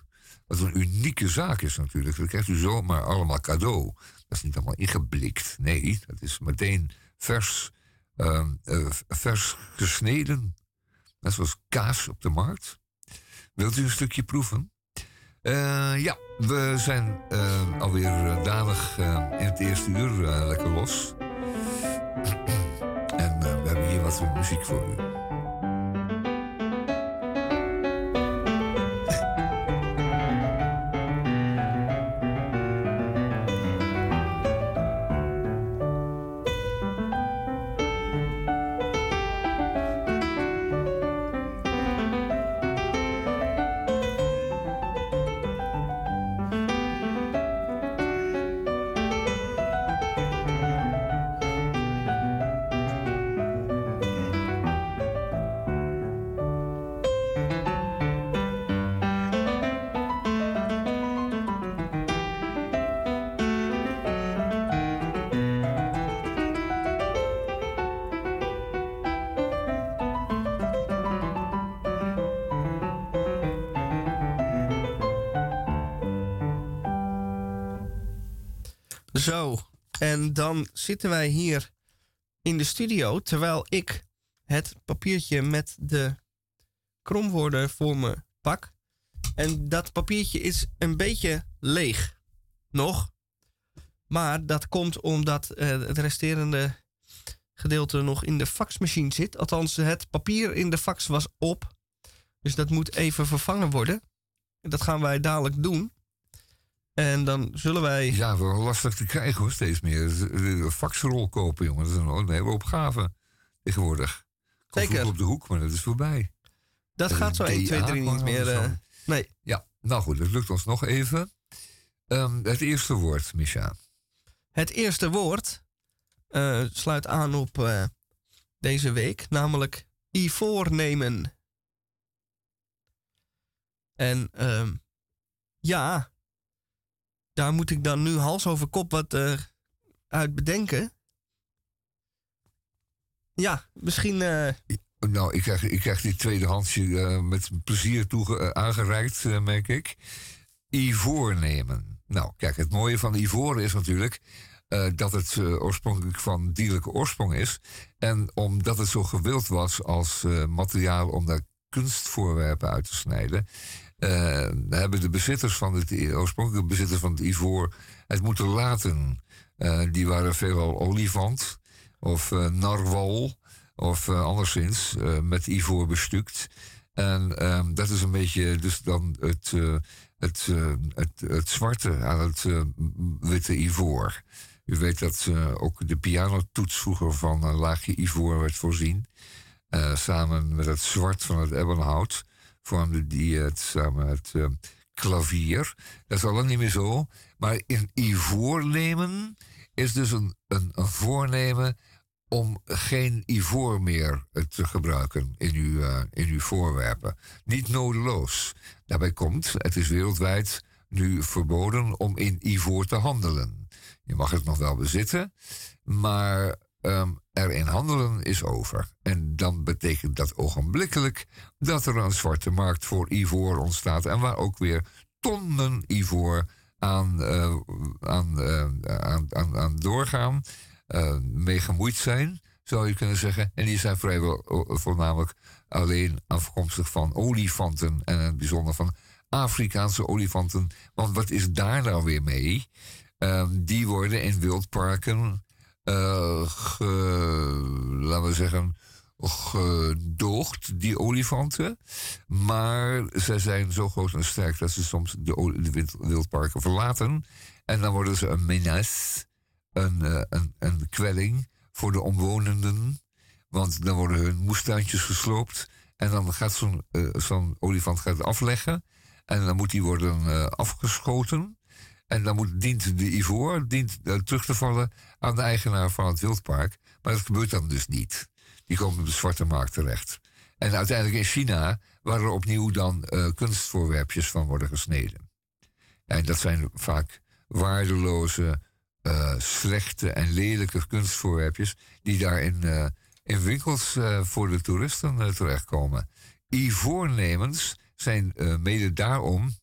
Wat een unieke zaak is natuurlijk. Dat krijgt u zomaar allemaal cadeau. Dat is niet allemaal ingeblikt. Nee, dat is meteen vers, ehm, eh, vers gesneden. Net zoals kaas op de markt. Wilt u een stukje proeven? Eh, ja, we zijn eh, alweer uh, danig eh, in het eerste uur eh, lekker los. en eh, we hebben hier wat muziek voor u. dan zitten wij hier in de studio terwijl ik het papiertje met de kromwoorden voor me pak. En dat papiertje is een beetje leeg. Nog. Maar dat komt omdat eh, het resterende gedeelte nog in de faxmachine zit. Althans, het papier in de fax was op. Dus dat moet even vervangen worden. Dat gaan wij dadelijk doen. En dan zullen wij. Ja, wel lastig te krijgen hoor, steeds meer. Een faxrol kopen, jongen. Dat is een, hele opgave tegenwoordig. Komt Zeker. op de hoek, maar dat is voorbij. Dat Eh, gaat zo 1, 2, DA 3 niet meer. er eh, nee. Ja, nou goed, het lukt ons nog even. Ehm, het eerste woord, Misha. Het eerste woord eh, sluit aan op deze week, namelijk ivoornemen. En ehm, ja, daar moet ik dan nu hals over kop wat eh, uit bedenken. Ja, misschien. eh, Nou, ik krijg, ik krijg dit tweedehandsje eh, met plezier toege, eh, aangereikt, merk ik. Ivoor nemen. Nou, kijk, het mooie van ivoor is natuurlijk dat het oorspronkelijk van dierlijke oorsprong is. En omdat het zo gewild was als materiaal om daar kunstvoorwerpen uit te snijden, hebben de bezitters van het de oorspronkelijke bezitters van het ivoor het moeten laten. Eh, die waren veelal olifant of eh, narwal of eh, anderszins eh, met ivoor bestukt. En ehm, dat is een beetje dus dan het, eh, het, eh, het, het zwarte aan het eh, witte ivoor. U weet dat eh, ook de pianotoets vroeger van een laagje ivoor werd voorzien. Eh, samen met het zwart van het ebbenhout vormde die het samen het eh, klavier. Dat is al niet meer zo. Maar in ivoor nemen is dus een, een, een voornemen om geen ivoor meer eh, te gebruiken in uw, eh, in uw voorwerpen. Niet nodeloos. Daarbij komt, het is wereldwijd nu verboden om in ivoor te handelen. Je mag het nog wel bezitten, maar ehm, erin handelen is over. En dan betekent dat ogenblikkelijk dat er een zwarte markt voor ivoor ontstaat en waar ook weer tonnen ivoor aan, eh, aan, eh, aan, aan, aan doorgaan, eh, mee gemoeid zijn, zou je kunnen zeggen. En die zijn vrijwel voornamelijk alleen afkomstig van olifanten en in het bijzonder van Afrikaanse olifanten. Want wat is daar nou weer mee? Ehm, die worden in wildparken, ge- laten we zeggen, gedoogd, die olifanten. Maar zij zijn zo groot en sterk dat ze soms de, wildparken verlaten. En dan worden ze een menace, een, eh, een, een kwelling voor de omwonenden. Want dan worden hun moestuintjes gesloopt. En dan gaat zo'n eh, olifant gaat afleggen. En dan moet die worden eh, afgeschoten. En dan moet, dient de ivoor dient, eh, terug te vallen aan de eigenaar van het wildpark. Maar dat gebeurt dan dus niet. Die komen op de zwarte markt terecht. En uiteindelijk in China, waar er opnieuw dan eh, kunstvoorwerpjes van worden gesneden. En dat zijn vaak waardeloze, eh, slechte en lelijke kunstvoorwerpjes die daar in, eh, in winkels voor de toeristen terechtkomen. Ivoornemens zijn mede daarom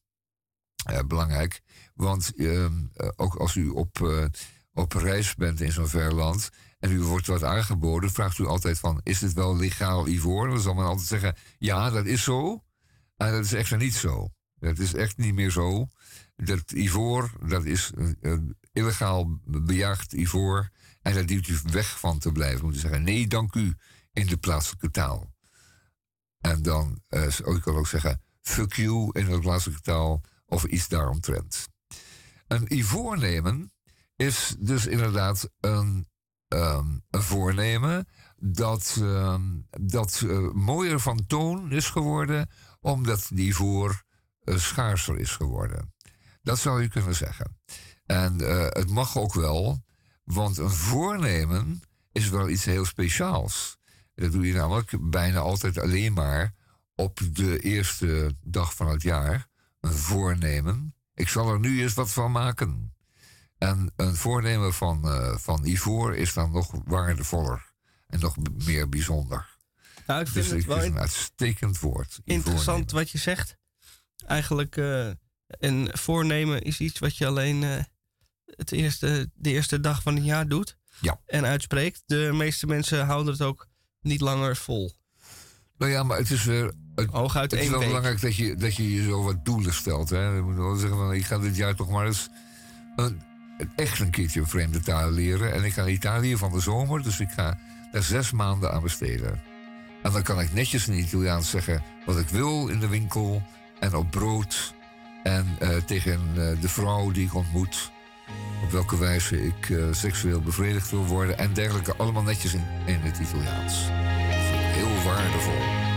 belangrijk, want ehm, eh, ook als u op, op reis bent in zo'n ver land en u wordt wat aangeboden, vraagt u altijd van, is dit wel legaal ivoor? Dan zal men altijd zeggen, ja, dat is zo. En dat is echter niet zo. Dat is echt niet meer zo. Dat ivoor, dat is eh, eh, illegaal bejaagd ivoor. En daar dient u weg van te blijven. Moet u zeggen, nee, dank u, in de plaatselijke taal. En dan, eh, ik kan ook zeggen, fuck you in de plaatselijke taal of iets daaromtrent. Een ivoornemen is dus inderdaad een, ehm, voornemen dat, ehm, dat eh, mooier van toon is geworden, omdat die ivoor eh, schaarser is geworden. Dat zou je kunnen zeggen. En eh, het mag ook wel, want een voornemen is wel iets heel speciaals. Dat doe je namelijk bijna altijd alleen maar op de eerste dag van het jaar. Een voornemen. Ik zal er nu eens wat van maken. En een voornemen van, eh, van ivoor is dan nog waardevoller en nog meer bijzonder. Nou, ik vind Dus het wel is een uitstekend woord. interessant wat je zegt. Eigenlijk, eh, een voornemen is iets wat je alleen eh, het eerste, de eerste dag van het jaar doet. Ja. En uitspreekt. De meeste mensen houden het ook niet langer vol. Nou ja, maar het is weer. Het, Hooguit het is wel week. belangrijk dat je, dat je je zo wat doelen stelt. Hè. Je moet wel zeggen van ik ga dit jaar toch maar eens een, een- echt een keertje een vreemde taal leren. En ik ga Italië van de zomer, dus ik ga daar zes maanden aan besteden. En dan kan ik netjes in Italiaans zeggen wat ik wil in de winkel en op brood. En eh, tegen eh, de vrouw die ik ontmoet. Op welke wijze ik eh, seksueel bevredigd wil worden. En dergelijke. Allemaal netjes in, in het Italiaans. Heel waardevol.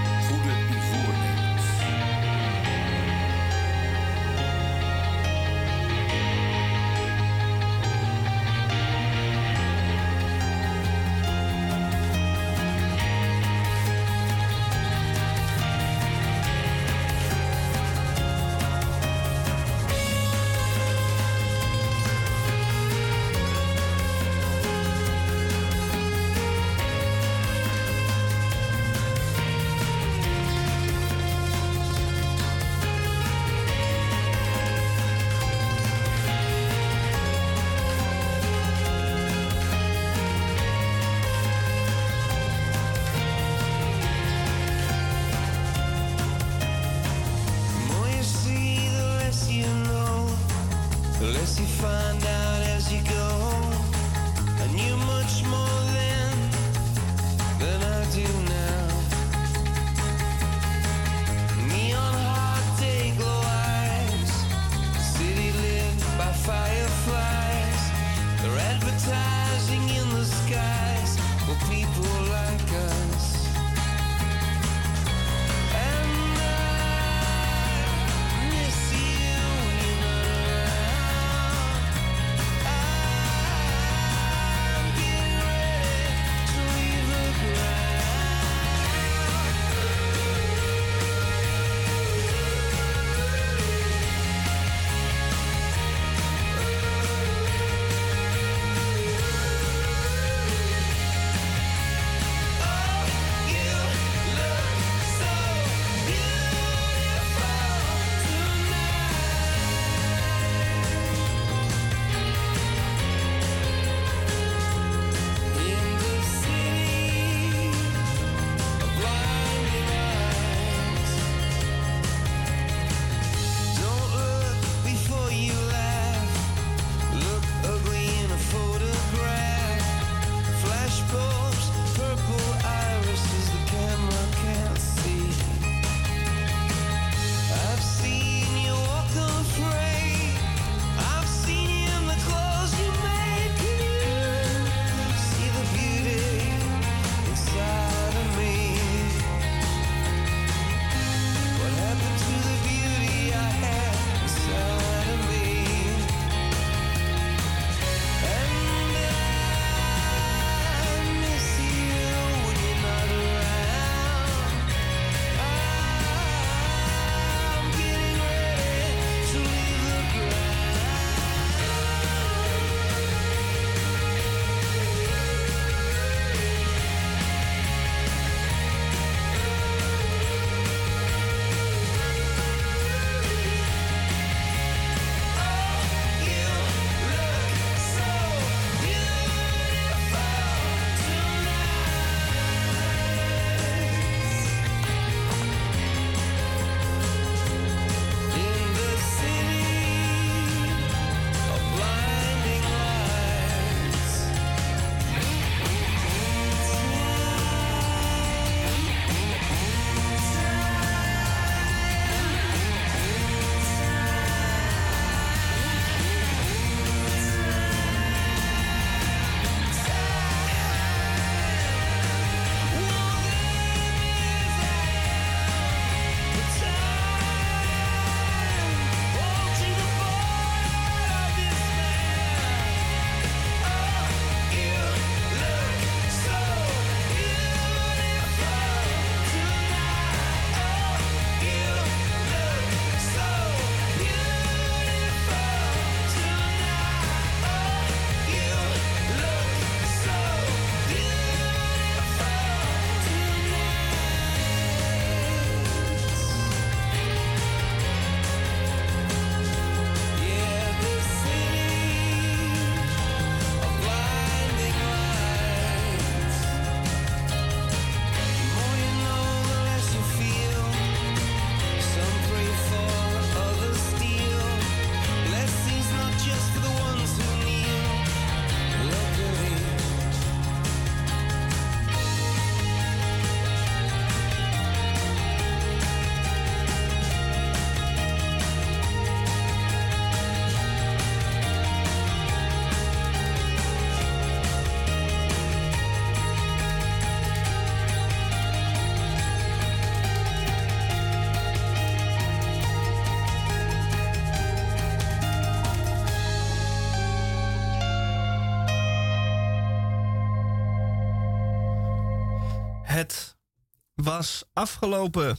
Afgelopen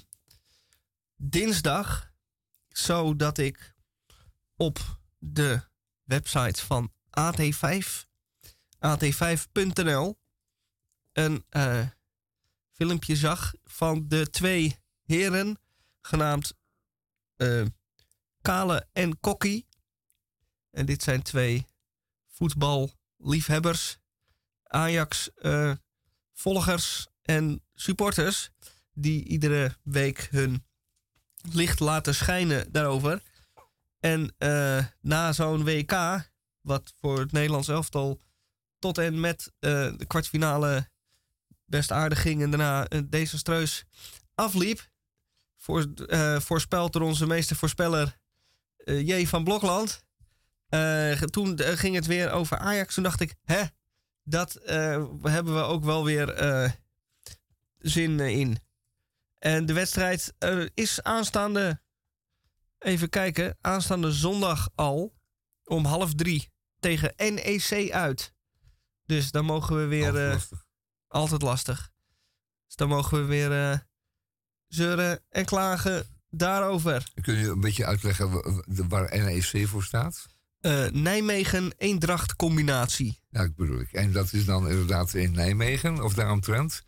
dinsdag zo dat ik op de website van AT5, at5.nl, een eh, filmpje zag van de twee heren, genaamd eh, Kale en Kokkie. En dit zijn twee voetballiefhebbers, Ajax-volgers en supporters, die iedere week hun licht laten schijnen daarover. En eh, na zo'n WK, wat voor het Nederlands elftal tot en met eh, de kwartfinale best aardig ging en daarna eh, desastreus afliep, voor, voorspelt door onze meeste voorspeller J. van Blokland. Toen ging het weer over Ajax. Toen dacht ik, hè, dat hebben we ook wel weer zin in. En de wedstrijd is aanstaande, even kijken, aanstaande zondag al om half drie tegen NEC uit. Dus dan mogen we weer, Altijd eh, lastig. altijd lastig. Dus dan mogen we weer eh, zeuren en klagen daarover. Kun je een beetje uitleggen wa- wa- waar NEC voor staat? Eh, Nijmegen Eendracht combinatie. Ja, ik bedoel ik. En dat is dan inderdaad in Nijmegen, of daaromtrent.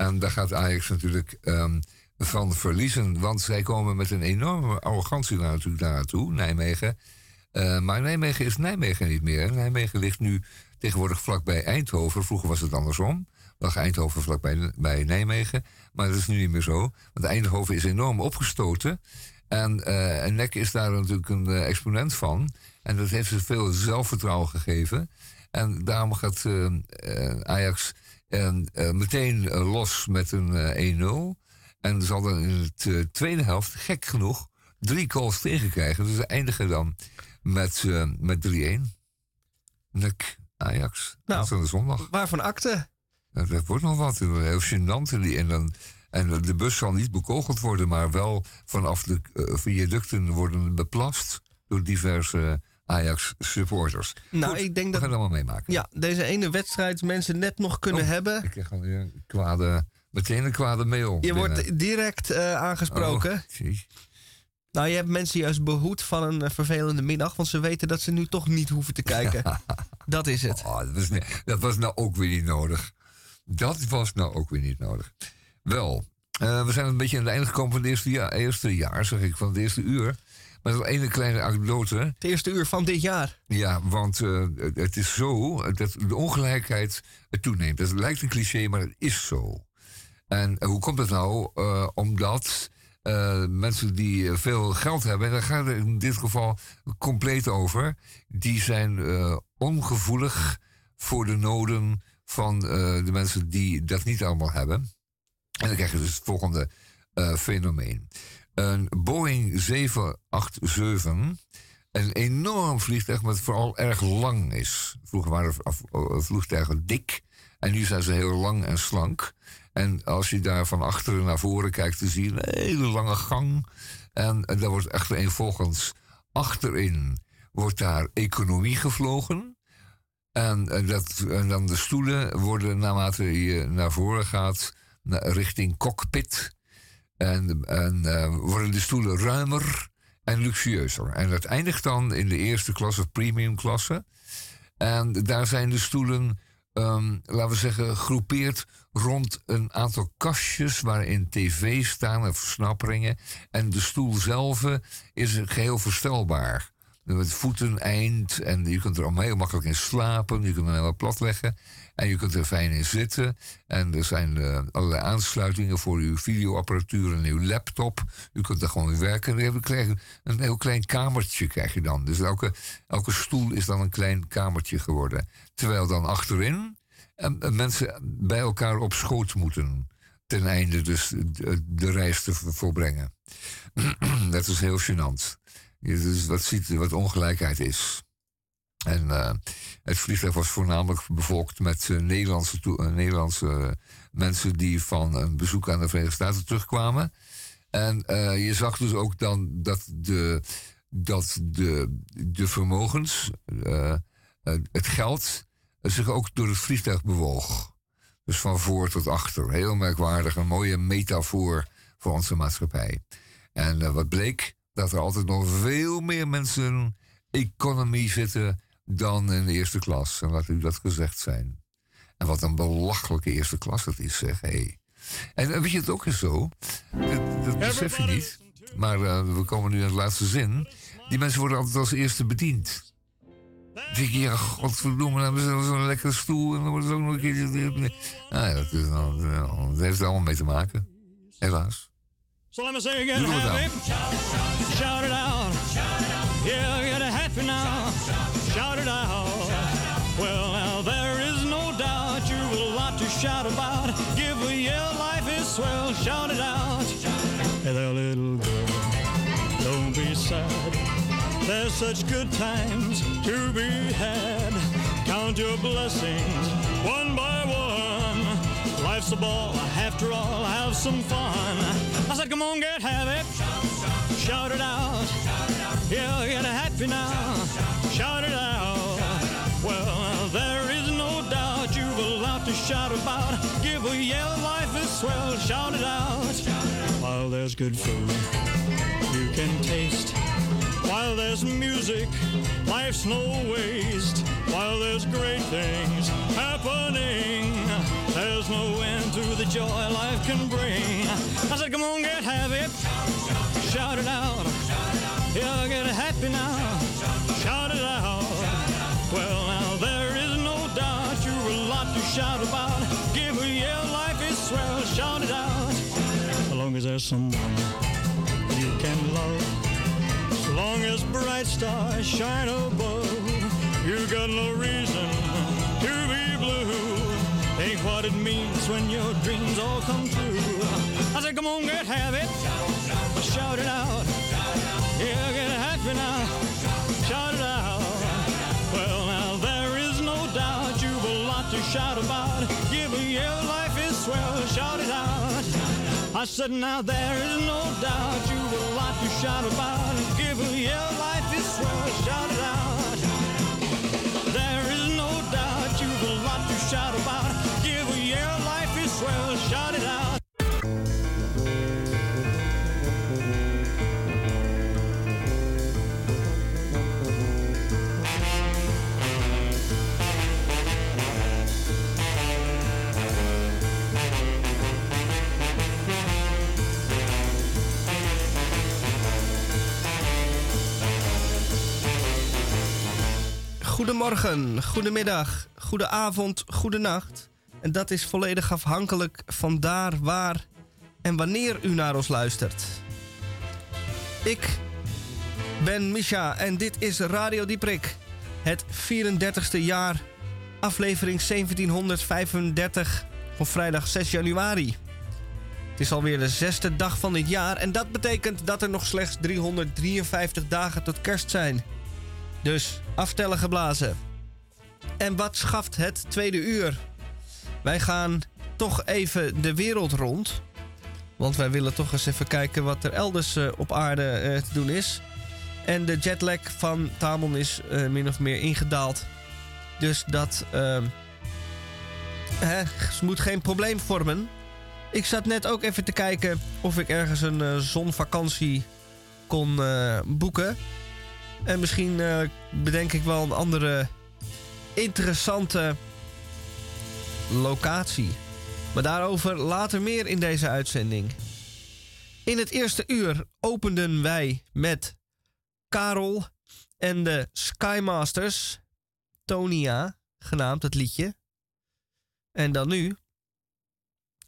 En daar gaat Ajax natuurlijk ehm, van verliezen. Want zij komen met een enorme arrogantie natuurlijk naartoe, Nijmegen. Eh, maar Nijmegen is Nijmegen niet meer. Nijmegen ligt nu tegenwoordig vlakbij Eindhoven. Vroeger was het andersom. Lag Eindhoven vlakbij bij Nijmegen. Maar dat is nu niet meer zo. Want Eindhoven is enorm opgestoten. En, en NEC is daar natuurlijk een eh, exponent van. En dat heeft ze veel zelfvertrouwen gegeven. En daarom gaat eh, eh, Ajax eh, eh, meteen eh, los met een eh, 1-0. En zal dan in de eh, tweede helft, gek genoeg, drie goals tegenkrijgen. Dus ze eindigen dan met, eh, met 3-1. NEC Ajax. Nou. Dat is de zondag. Waarvan akte? Nou, dat wordt nog wat. Heel gênant. En, die- en, dan, en de bus zal niet bekogeld worden, maar wel vanaf de eh, viaducten worden beplast door diverse Ajax-supporters. Nou, Goed, ik denk We dat gaan het allemaal meemaken. ja, deze ene wedstrijd mensen net nog kunnen Oh, hebben. Ik krijg alweer een kwade, meteen een kwade mail. Je binnen. wordt direct eh, aangesproken. Oh, jee. Nou, je hebt mensen juist behoed van een eh, vervelende middag, want ze weten dat ze nu toch niet hoeven te kijken. dat is het. Oh, dat, was, dat was nou ook weer niet nodig. Dat was nou ook weer niet nodig. Wel, eh, we zijn een beetje aan het einde gekomen van het eerste jaar, eerste jaar zeg ik, van het eerste uur. Maar nog één kleine anekdote. Het eerste uur van dit jaar. Ja, want eh, het- is zo dat de ongelijkheid toeneemt. Dat lijkt een cliché, maar het is zo. En hoe komt het nou? Eh, omdat eh, mensen die veel geld hebben, en daar gaat het in dit geval compleet over, die zijn ongevoelig voor de noden van de mensen die dat niet allemaal hebben. En dan krijg je dus het volgende fenomeen. Een Boeing 787 een enorm vliegtuig, wat vooral erg lang is. Vroeger waren eh, vliegtuigen dik en nu zijn ze heel lang en slank. En als je daar van achteren naar voren kijkt, dan zie je een hele lange gang. En eh, daar wordt achtereenvolgens achterin wordt daar economie gevlogen. En, eh, dat, en dan de stoelen worden naarmate je naar voren gaat, naar, richting cockpit. En, en eh, worden de stoelen ruimer en luxueuzer. En dat eindigt dan in de eerste klasse, premium klasse. En daar zijn de stoelen, ehm, laten we zeggen, gegroepeerd rond een aantal kastjes waarin tv staan en versnapperingen. En de stoel zelf is geheel verstelbaar. Met voeteneind en je kunt er allemaal heel makkelijk in slapen. Je kunt hem helemaal plat leggen. En je kunt er fijn in zitten. En er zijn eh, allerlei aansluitingen voor uw videoapparatuur en uw laptop. U kunt er gewoon werken. En dan een heel klein kamertje krijg je dan. Dus elke, elke stoel is dan een klein kamertje geworden. Terwijl dan achterin eh, eh, mensen bij elkaar op schoot moeten. Ten einde dus de, reis te volbrengen. Dat is heel gênant. Dus wat ziet wat ongelijkheid is. En eh, het vliegtuig was voornamelijk bevolkt met eh, Nederlandse, eh, Nederlandse mensen die van een bezoek aan de Verenigde Staten terugkwamen. En je zag dus ook dan dat de, dat de, de vermogens, het geld, zich ook door het vliegtuig bewoog. Dus van voor tot achter. Heel merkwaardig, een mooie metafoor voor onze maatschappij. En wat bleek? Dat er altijd nog veel meer mensen in economy zitten dan in de eerste klas. En laat u dat gezegd zijn. En wat een belachelijke eerste klas dat is, zeg. Hey. En weet je het ook eens zo? Dat, dat besef je niet. Maar eh, we komen nu in de laatste zin. Die mensen worden altijd als eerste bediend. Dan denk je, ja, godverdomme, dan hebben ze zo'n lekkere stoel en dan wordt het ook nog een keer... Nou ja, dat, is dat heeft er allemaal mee te maken. Helaas. So let me say again, het dan. happy. Shout it out. Yeah, get happy now. Out. Well, now there is no doubt you've a lot to shout about. Give a yell, life is swell. Shout it out. Hey there, little girl. Don't be sad. There's such good times to be had. Count your blessings one by one. Life's a ball, after all, have some fun. I said, come on, get happy. Shout it out. Yeah, get happy now. Shout it out. Well, there is no doubt you've a lot to shout about. Give a yell, life is swell. Shout it out. While there's good food you can taste. While there's music, life's no waste. While there's great things happening, there's no end to the joy life can bring. I said, come on, get happy. Shout it out. Yeah, I get happy now. Shout it out. Well, now there is no doubt you've a lot to shout about. Give a yell, life is swell. Shout it out. As long as there's someone you can love. As long as bright stars shine above, you've got no reason to be blue. Think what it means when your dreams all come true. I said, come on, get happy. Shout it out. Yeah, get happy now. Shout it out. Well, now there is no doubt you've a lot to shout about. Give a yell, life is swell. Shout it out. I said, now there is no doubt you've a lot to shout about. Give a yell, life is swell. Shout it out. There is no doubt you've a lot to shout about. Goedemorgen, goedemiddag, goedenavond, goedenacht. En dat is volledig afhankelijk van daar, waar en wanneer u naar ons luistert. Ik ben Misha en dit is Radio Dieprik. Het 34ste jaar, aflevering 1735 van vrijdag 6 januari. Het is alweer de zesde dag van dit jaar en dat betekent dat er nog slechts 353 dagen tot kerst zijn. Dus aftellen geblazen. En wat schaft het tweede uur? Wij gaan toch even de wereld rond. Want wij willen toch eens even kijken wat er elders eh, op aarde eh, te doen is. En de jetlag van Tamon is eh, min of meer ingedaald. Dus dat ehm, hè, moet geen probleem vormen. Ik zat net ook even te kijken of ik ergens een zonvakantie kon boeken. En misschien eh, bedenk ik wel een andere interessante locatie. Maar daarover later meer in deze uitzending. In het eerste uur openden wij met Karel en de Skymasters. Tonia, genaamd het liedje. En dan nu,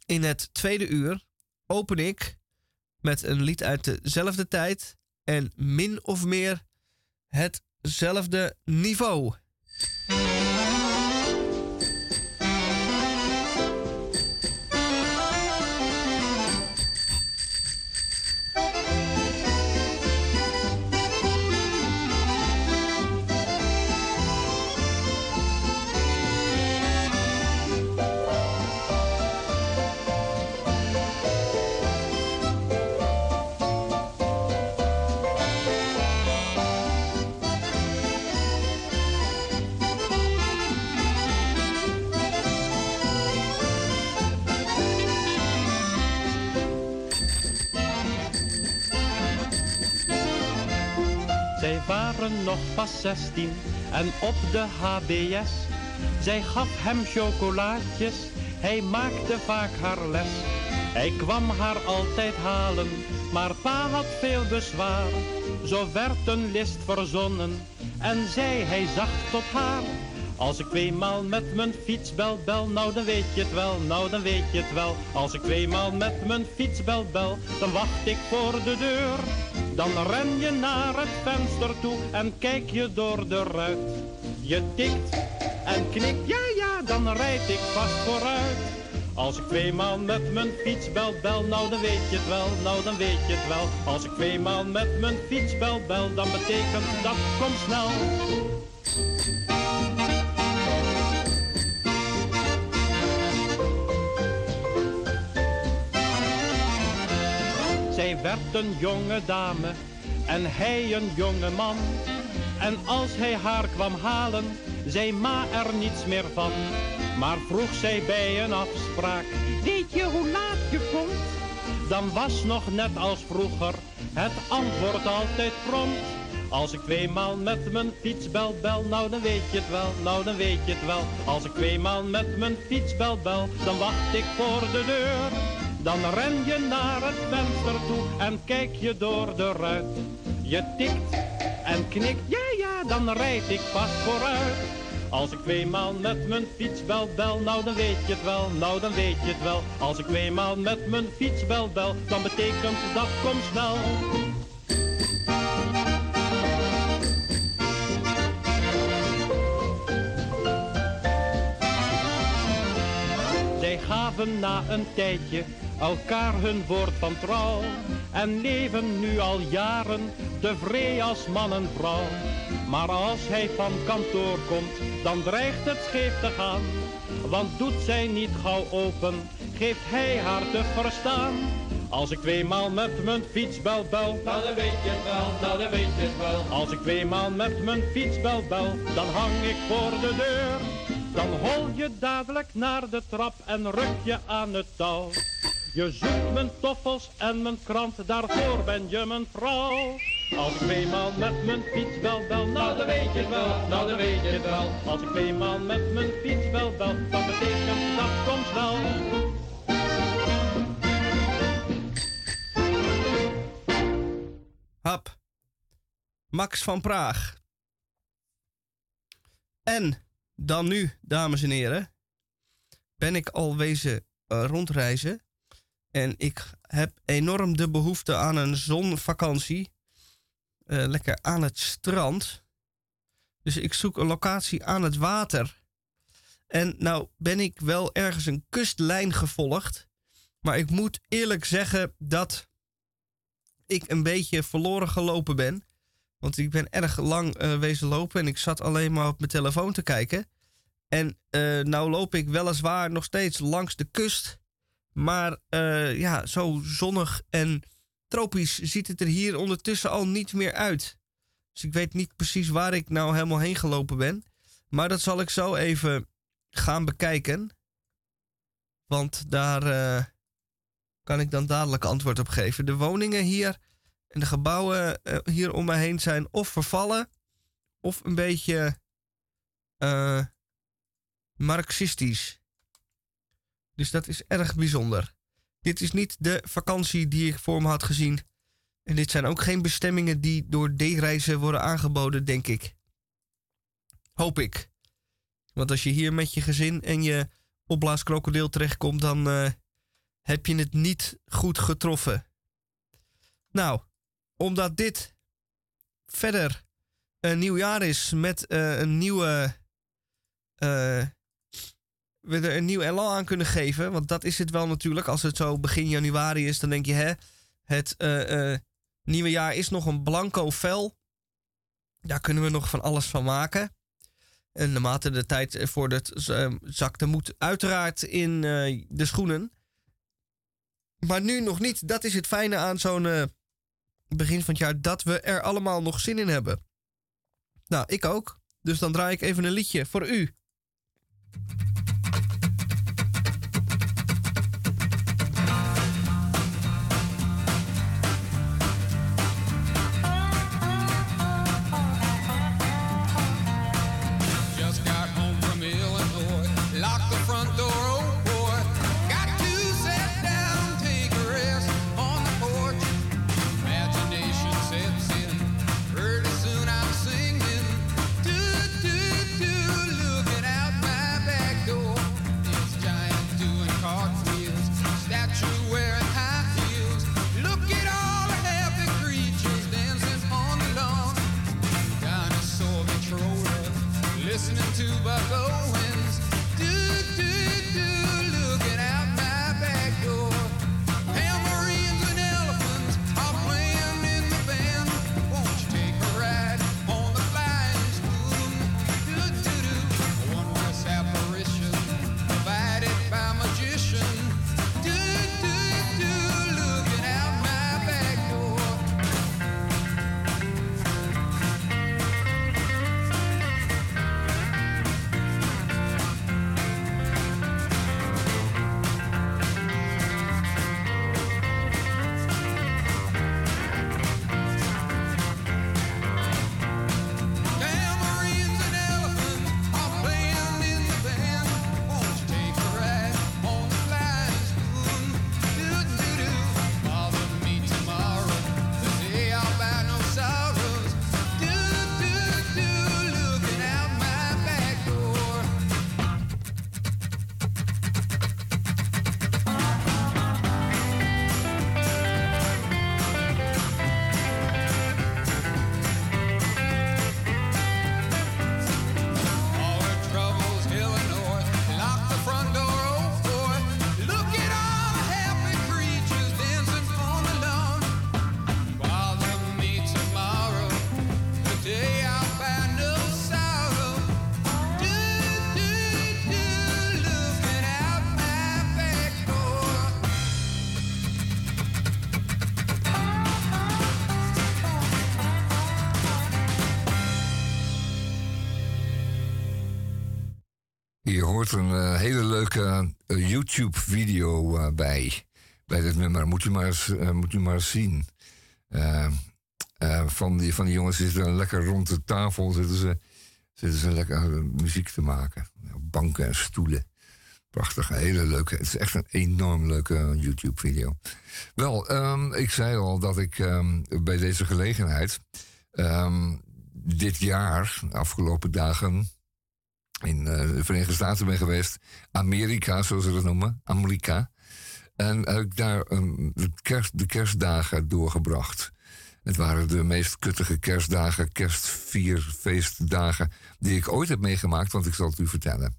in het tweede uur, open ik met een lied uit dezelfde tijd en min of meer hetzelfde niveau. Nog pas 16 en op de HBS. Zij gaf hem chocolaatjes, hij maakte vaak haar les. Hij kwam haar altijd halen, maar pa had veel bezwaar. Zo werd een list verzonnen en zei hij zacht tot haar. Als ik tweemaal met mijn fiets bel bel, nou dan weet je het wel, nou dan weet je het wel. Als ik tweemaal met mijn fiets bel bel, dan wacht ik voor de deur. Dan ren je naar het venster toe en kijk je door de ruit. Je tikt en knikt, ja ja, dan rijd ik vast vooruit. Als ik tweemaal met mijn fiets bel bel, nou dan weet je het wel, nou dan weet je het wel. Als ik tweemaal met mijn fiets bel bel, dan betekent dat kom snel. Zij werd een jonge dame en hij een jonge man. En als hij haar kwam halen, zei ma er niets meer van. Maar vroeg zij bij een afspraak, weet je hoe laat je komt? Dan was nog net als vroeger het antwoord altijd prompt. Als ik tweemaal met mijn fiets bel bel, nou dan weet je het wel, nou dan weet je het wel. Als ik tweemaal met mijn fiets bel bel, dan wacht ik voor de deur. Dan ren je naar het venster toe en kijk je door de ruit. Je tikt en knikt, ja ja, dan rijd ik vast vooruit. Als ik tweemaal met mijn fiets bel bel, nou dan weet je het wel, nou dan weet je het wel. Als ik tweemaal met mijn fiets bel bel, dan betekent dat kom snel. Gaven na een tijdje elkaar hun woord van trouw en leven nu al jaren tevreden als man en vrouw. Maar als hij van kantoor komt, dan dreigt het scheef te gaan. Want doet zij niet gauw open, geeft hij haar te verstaan. Als ik tweemaal met mijn fiets bel dan weet je het wel, dan weet je het wel. Als ik tweemaal met mijn fiets bel bel, dan hang ik voor de deur. Dan hol je dadelijk naar de trap en ruk je aan het touw. Je zoekt mijn toffels en mijn krant, daarvoor ben je mijn vrouw. Als ik tweemaal met mijn fiets bel bel, nou dan weet je het wel, nou dan weet je het wel. Als ik tweemaal met mijn fiets bel bel, dan betekent dat kom snel. Hap. Max van Praag. En dan nu, dames en heren, ben ik al wezen eh, rondreizen. En ik heb enorm de behoefte aan een zonvakantie. Eh, lekker aan het strand. Dus ik zoek een locatie aan het water. En nou ben ik wel ergens een kustlijn gevolgd. Maar ik moet eerlijk zeggen dat ik een beetje verloren gelopen ben. Want ik ben erg lang eh, wezen lopen en ik zat alleen maar op mijn telefoon te kijken. En eh, nou loop ik weliswaar nog steeds langs de kust. Maar eh, ja, zo zonnig en tropisch ziet het er hier ondertussen al niet meer uit. Dus ik weet niet precies waar ik nou helemaal heen gelopen ben. Maar dat zal ik zo even gaan bekijken. Want daar eh, kan ik dan dadelijk antwoord op geven. De woningen hier en de gebouwen eh, hier om me heen zijn of vervallen of een beetje marxistisch. Dus dat is erg bijzonder. Dit is niet de vakantie die ik voor me had gezien. En dit zijn ook geen bestemmingen die door D-reizen worden aangeboden, denk ik. Hoop ik. Want als je hier met je gezin en je opblaaskrokodil terechtkomt, dan eh, heb je het niet goed getroffen. Nou, omdat dit verder een nieuw jaar is met eh, een nieuwe. eh, we er een nieuw elan aan kunnen geven. Want dat is het wel natuurlijk. Als het zo begin januari is, dan denk je, hè, het eh, eh, nieuwe jaar is nog een blanco vel. Daar kunnen we nog van alles van maken. En naarmate de tijd vordert, uh, zakt moed uiteraard in de schoenen. Maar nu nog niet. Dat is het fijne aan zo'n begin van het jaar. Dat we er allemaal nog zin in hebben. Nou, ik ook. Dus dan draai ik even een liedje voor u. ago. YouTube-video eh, bij. Bij dit nummer. Moet u maar eens, eh, moet u maar zien. Eh, van, die, van die jongens zitten lekker rond de tafel. Zitten ze, zitten ze lekker muziek te maken. Banken en stoelen. Prachtig. Hele leuke. Het is echt een enorm leuke YouTube-video. Wel, ehm, ik zei al dat ik ehm, bij deze gelegenheid. ehm, dit jaar, de afgelopen dagen in eh, de Verenigde Staten ben geweest. Amerika, zoals ze dat noemen. Amerika. En heb ik daar een, de, kerst, de kerstdagen doorgebracht. Het waren de meest kuttige kerstdagen, kerstvierfeestdagen... die ik ooit heb meegemaakt, want ik zal het u vertellen.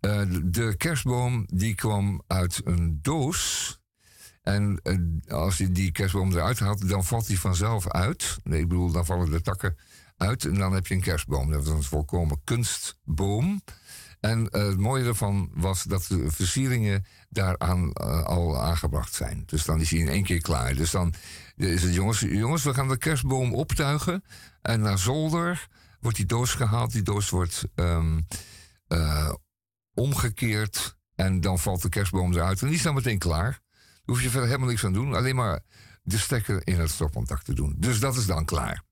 Eh, de kerstboom die kwam uit een doos... En eh, als je die kerstboom eruit haalt, dan valt die vanzelf uit. Nee, ik bedoel, dan vallen de takken uit en dan heb je een kerstboom. Dat was een volkomen kunstboom. En eh, het mooie ervan was dat de versieringen daaraan eh, al aangebracht zijn. Dus dan is hij in één keer klaar. Dus dan is het, jongens, jongens, we gaan de kerstboom optuigen. En naar zolder wordt die doos gehaald. Die doos wordt ehm, eh, omgekeerd. En dan valt de kerstboom eruit. En die is dan meteen klaar. Daar hoef je verder helemaal niks aan doen. Alleen maar de stekker in het stopcontact te doen. Dus dat is dan klaar.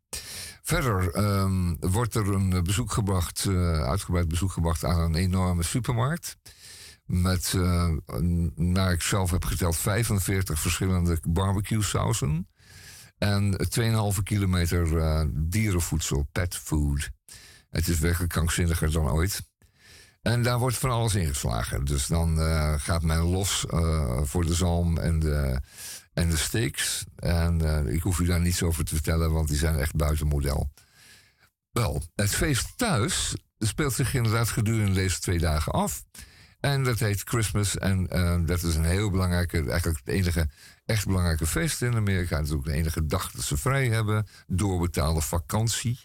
Verder ehm, wordt er een bezoek gebracht, eh, uitgebreid bezoek gebracht aan een enorme supermarkt. Met, eh, naar ik zelf heb geteld, 45 verschillende barbecue sausen. En 2,5 kilometer eh, dierenvoedsel, pet food. Het is werkelijk krankzinniger dan ooit. En daar wordt van alles ingeslagen. Dus dan gaat men los voor de zalm en de, en de steaks. En eh, ik hoef u daar niets over te vertellen, want die zijn echt buiten model. Wel, het feest thuis speelt zich inderdaad gedurende deze twee dagen af. En dat heet Christmas. En eh, dat is een heel belangrijke, eigenlijk het enige echt belangrijke feest in Amerika. Het is ook de enige dag dat ze vrij hebben. Doorbetaalde vakantie.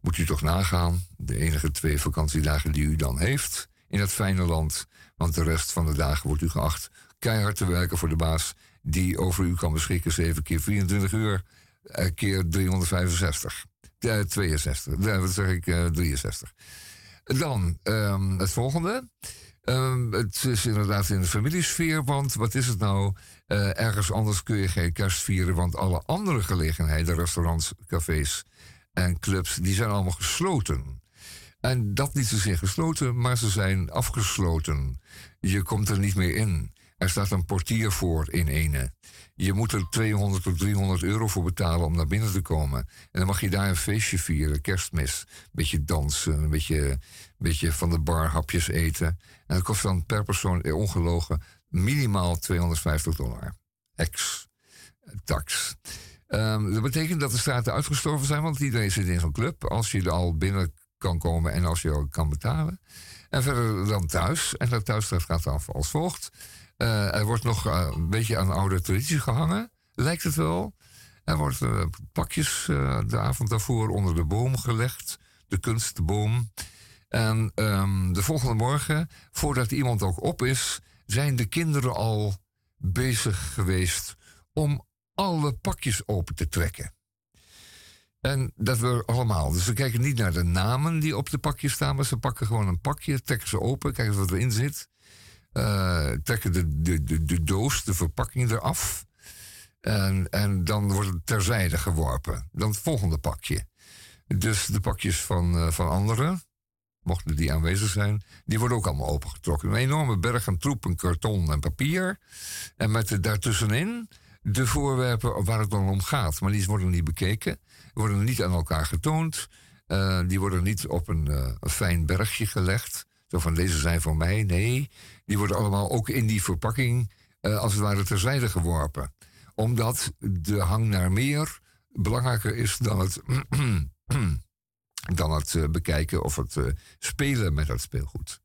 Moet u toch nagaan. De enige twee vakantiedagen die u dan heeft in dat fijne land. Want de rest van de dagen wordt u geacht keihard te werken voor de baas. Die over u kan beschikken 7 keer 24 uur. eh, keer 365. Eh, 62. Eh, wat zeg ik? eh, 63. Dan ehm, het volgende. Ehm, het is inderdaad in de familiesfeer, want wat is het nou? Eh, ergens anders kun je geen kerst vieren, want alle andere gelegenheden, restaurants, cafés en clubs, die zijn allemaal gesloten. En dat niet zozeer gesloten, maar ze zijn afgesloten. Je komt er niet meer in. Er staat een portier voor in ene. Je moet er 200 tot 300 euro voor betalen om naar binnen te komen. En dan mag je daar een feestje vieren, kerstmis. Een beetje dansen, een beetje, beetje van de bar hapjes eten. En dat kost dan per persoon, eh, ongelogen, minimaal 250 dollar. Ex-tax. Ehm, dat betekent dat de straten uitgestorven zijn, want iedereen zit in zo'n club. Als je er al binnen kan komen en als je ook kan betalen. En verder dan thuis. En dat thuis dat gaat dan als volgt. Eh, er wordt nog eh, een beetje aan oude traditie gehangen, lijkt het wel. Er wordt eh, pakjes de avond daarvoor onder de boom gelegd, de kunstboom. En ehm, de volgende morgen, voordat iemand ook op is, zijn de kinderen al bezig geweest om alle pakjes open te trekken. En dat we allemaal. Dus ze kijken niet naar de namen die op de pakjes staan, maar ze pakken gewoon een pakje, trekken ze open, kijken wat erin zit. Eh, trekken de, de, de, de doos, de verpakking eraf. En, en dan wordt het terzijde geworpen. Dan het volgende pakje. Dus de pakjes van, eh, van anderen, mochten die aanwezig zijn, die worden ook allemaal opengetrokken. Een enorme berg aan troep, en karton en papier. En met daartussenin de voorwerpen waar het dan om gaat. Maar die worden niet bekeken, worden niet aan elkaar getoond. Eh, die worden niet op een, een fijn bergje gelegd. Zo van deze zijn voor mij. Nee, die worden allemaal ook in die verpakking eh, als het ware terzijde geworpen. Omdat de hang naar meer belangrijker is dan het, dan het eh, bekijken of het eh, spelen met dat speelgoed.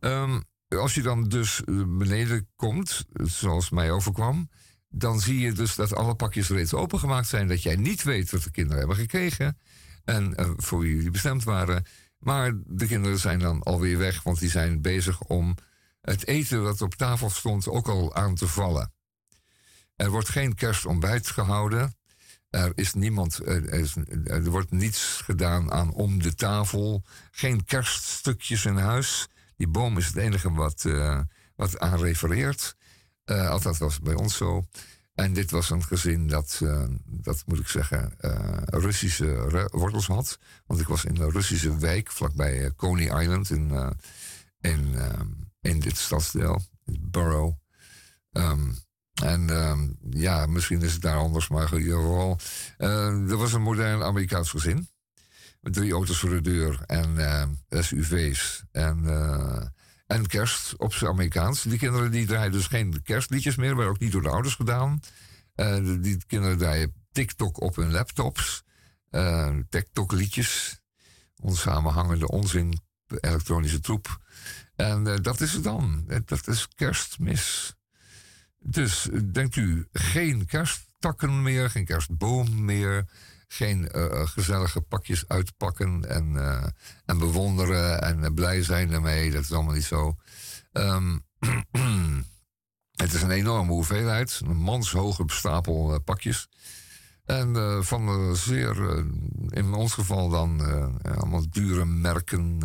Ehm, als je dan dus beneden komt, zoals mij overkwam, dan zie je dus dat alle pakjes reeds opengemaakt zijn. Dat jij niet weet wat de kinderen hebben gekregen en voor wie die bestemd waren. Maar de kinderen zijn dan alweer weg, want die zijn bezig om het eten dat op tafel stond ook al aan te vallen. Er wordt geen kerstontbijt gehouden. Er, is niemand, er, is- er wordt niets gedaan aan om de tafel. Geen kerststukjes in huis. Die boom is het enige wat, eh, wat aan refereert. Eh althans was bij ons zo. En dit was een gezin dat, eh, dat moet ik zeggen, Russische wortels had. Want ik was in een Russische wijk vlakbij Coney Island in, in, eh, in dit stadsdeel, het borough. Ehm, en ehm, ja, misschien is het daar anders, maar in ieder geval. eh, er was een modern Amerikaans gezin. Met drie auto's voor de deur en eh, SUV's. En, eh, en kerst op zijn Amerikaans. Die kinderen die draaien dus geen kerstliedjes meer, maar ook niet door de ouders gedaan. Die- kinderen draaien TikTok op hun laptops. TikTok-liedjes. Onsamenhangende onzin, elektronische troep. En eh, dat is het dan. Dat is kerstmis. Dus eh, denkt u, geen kersttakken meer, geen kerstboom meer. Geen eh, gezellige pakjes uitpakken en, en bewonderen en blij zijn ermee. Dat is allemaal niet zo. Ehm, het is een enorme hoeveelheid. Een manshoge stapel pakjes. En eh, van zeer, in ons geval dan, allemaal dure merken.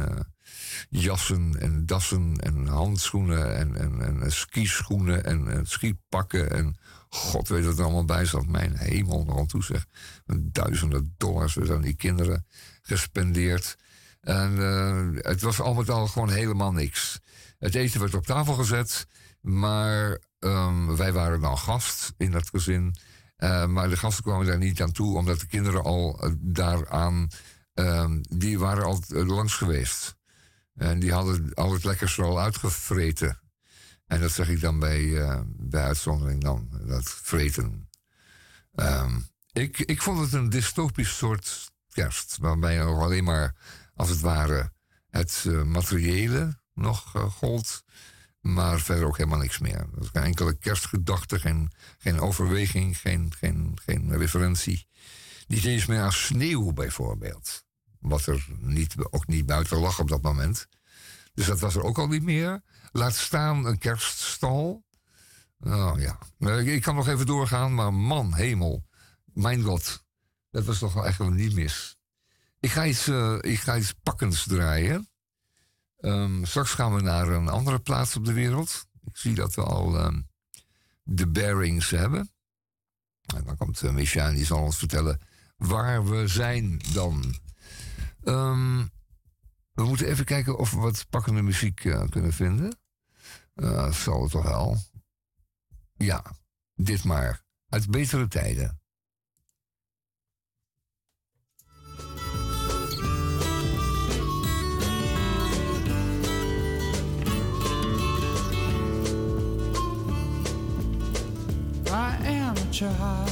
Jassen en dassen en handschoenen en, en, en skischoenen en, en skipakken. En god weet wat er allemaal bij zat. Mijn hemel nog toe zeg. Duizenden dollars werden aan die kinderen gespendeerd. En eh, het was al met al gewoon helemaal niks. Het eten werd op tafel gezet, maar ehm, wij waren dan gast in dat gezin. Eh, maar de gasten kwamen daar niet aan toe, omdat de kinderen al eh, daaraan, ehm, die waren al langs geweest. En die hadden al het lekkerste al uitgevreten. En dat zeg ik dan bij, eh, bij uitzondering dan, dat vreten. Ehm, ik, ik vond het een dystopisch soort kerst, waarbij nog alleen maar, als het ware, het eh, materiële nog eh, gold, maar verder ook helemaal niks meer. Er was geen enkele kerstgedachte, geen, geen overweging, geen, geen, geen referentie. Niet eens meer aan sneeuw bijvoorbeeld. Wat er niet, ook niet buiten lag op dat moment. Dus dat was er ook al niet meer. Laat staan een kerststal. Nou ja, Eh, ik kan nog even doorgaan, maar man, hemel. Mijn god, dat was toch wel echt niet mis. Ik ga iets, eh, ik ga iets pakkends draaien. Ehm, straks gaan we naar een andere plaats op de wereld. Ik zie dat we al ehm, de bearings hebben. En dan komt uh, Micha en die zal ons vertellen waar we zijn dan. Ehm, we moeten even kijken of we wat pakkende muziek eh, kunnen vinden. Uh, zal het toch wel. Ja, dit maar. Uit betere tijden. I am child.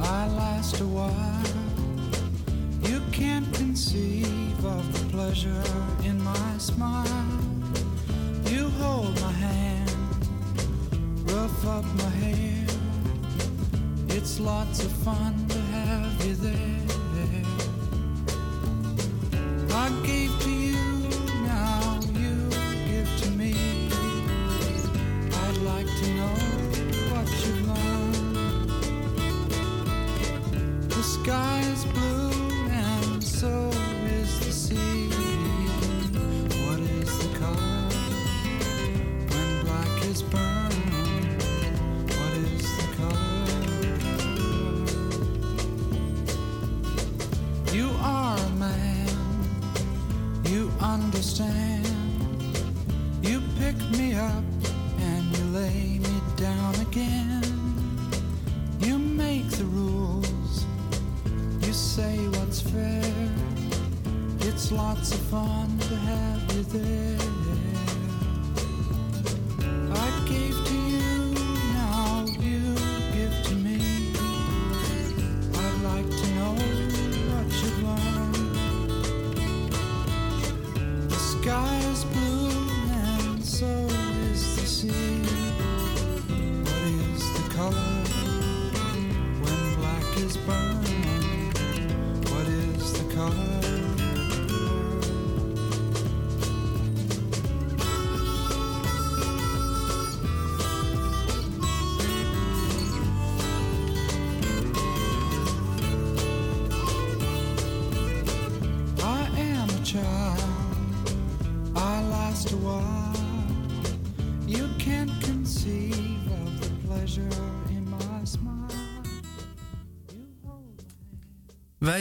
I last a while. You can't conceive of the pleasure in my smile. You hold my hand, rough up my hair. It's lots of fun to have you there. I gave to you, now you give to me. I'd like to know what you've learned. The sky is blue you pick me up and you lay me down again. You make the rules, you say what's fair. It's lots of fun to have you there.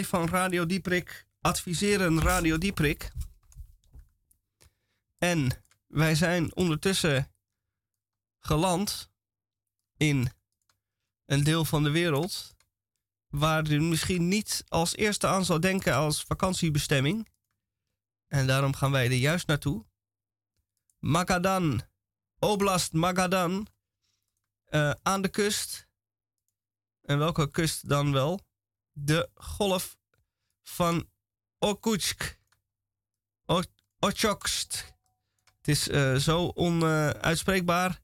Van Radio Dieprik adviseren Radio Dieprik. En wij zijn ondertussen geland in een deel van de wereld waar u misschien niet als eerste aan zou denken als vakantiebestemming. En daarom gaan wij er juist naartoe. Magadan, Oblast Magadan, eh, aan de kust. En welke kust dan wel? De golf van Okutsk. Ochokst. Het is eh, zo onuitspreekbaar.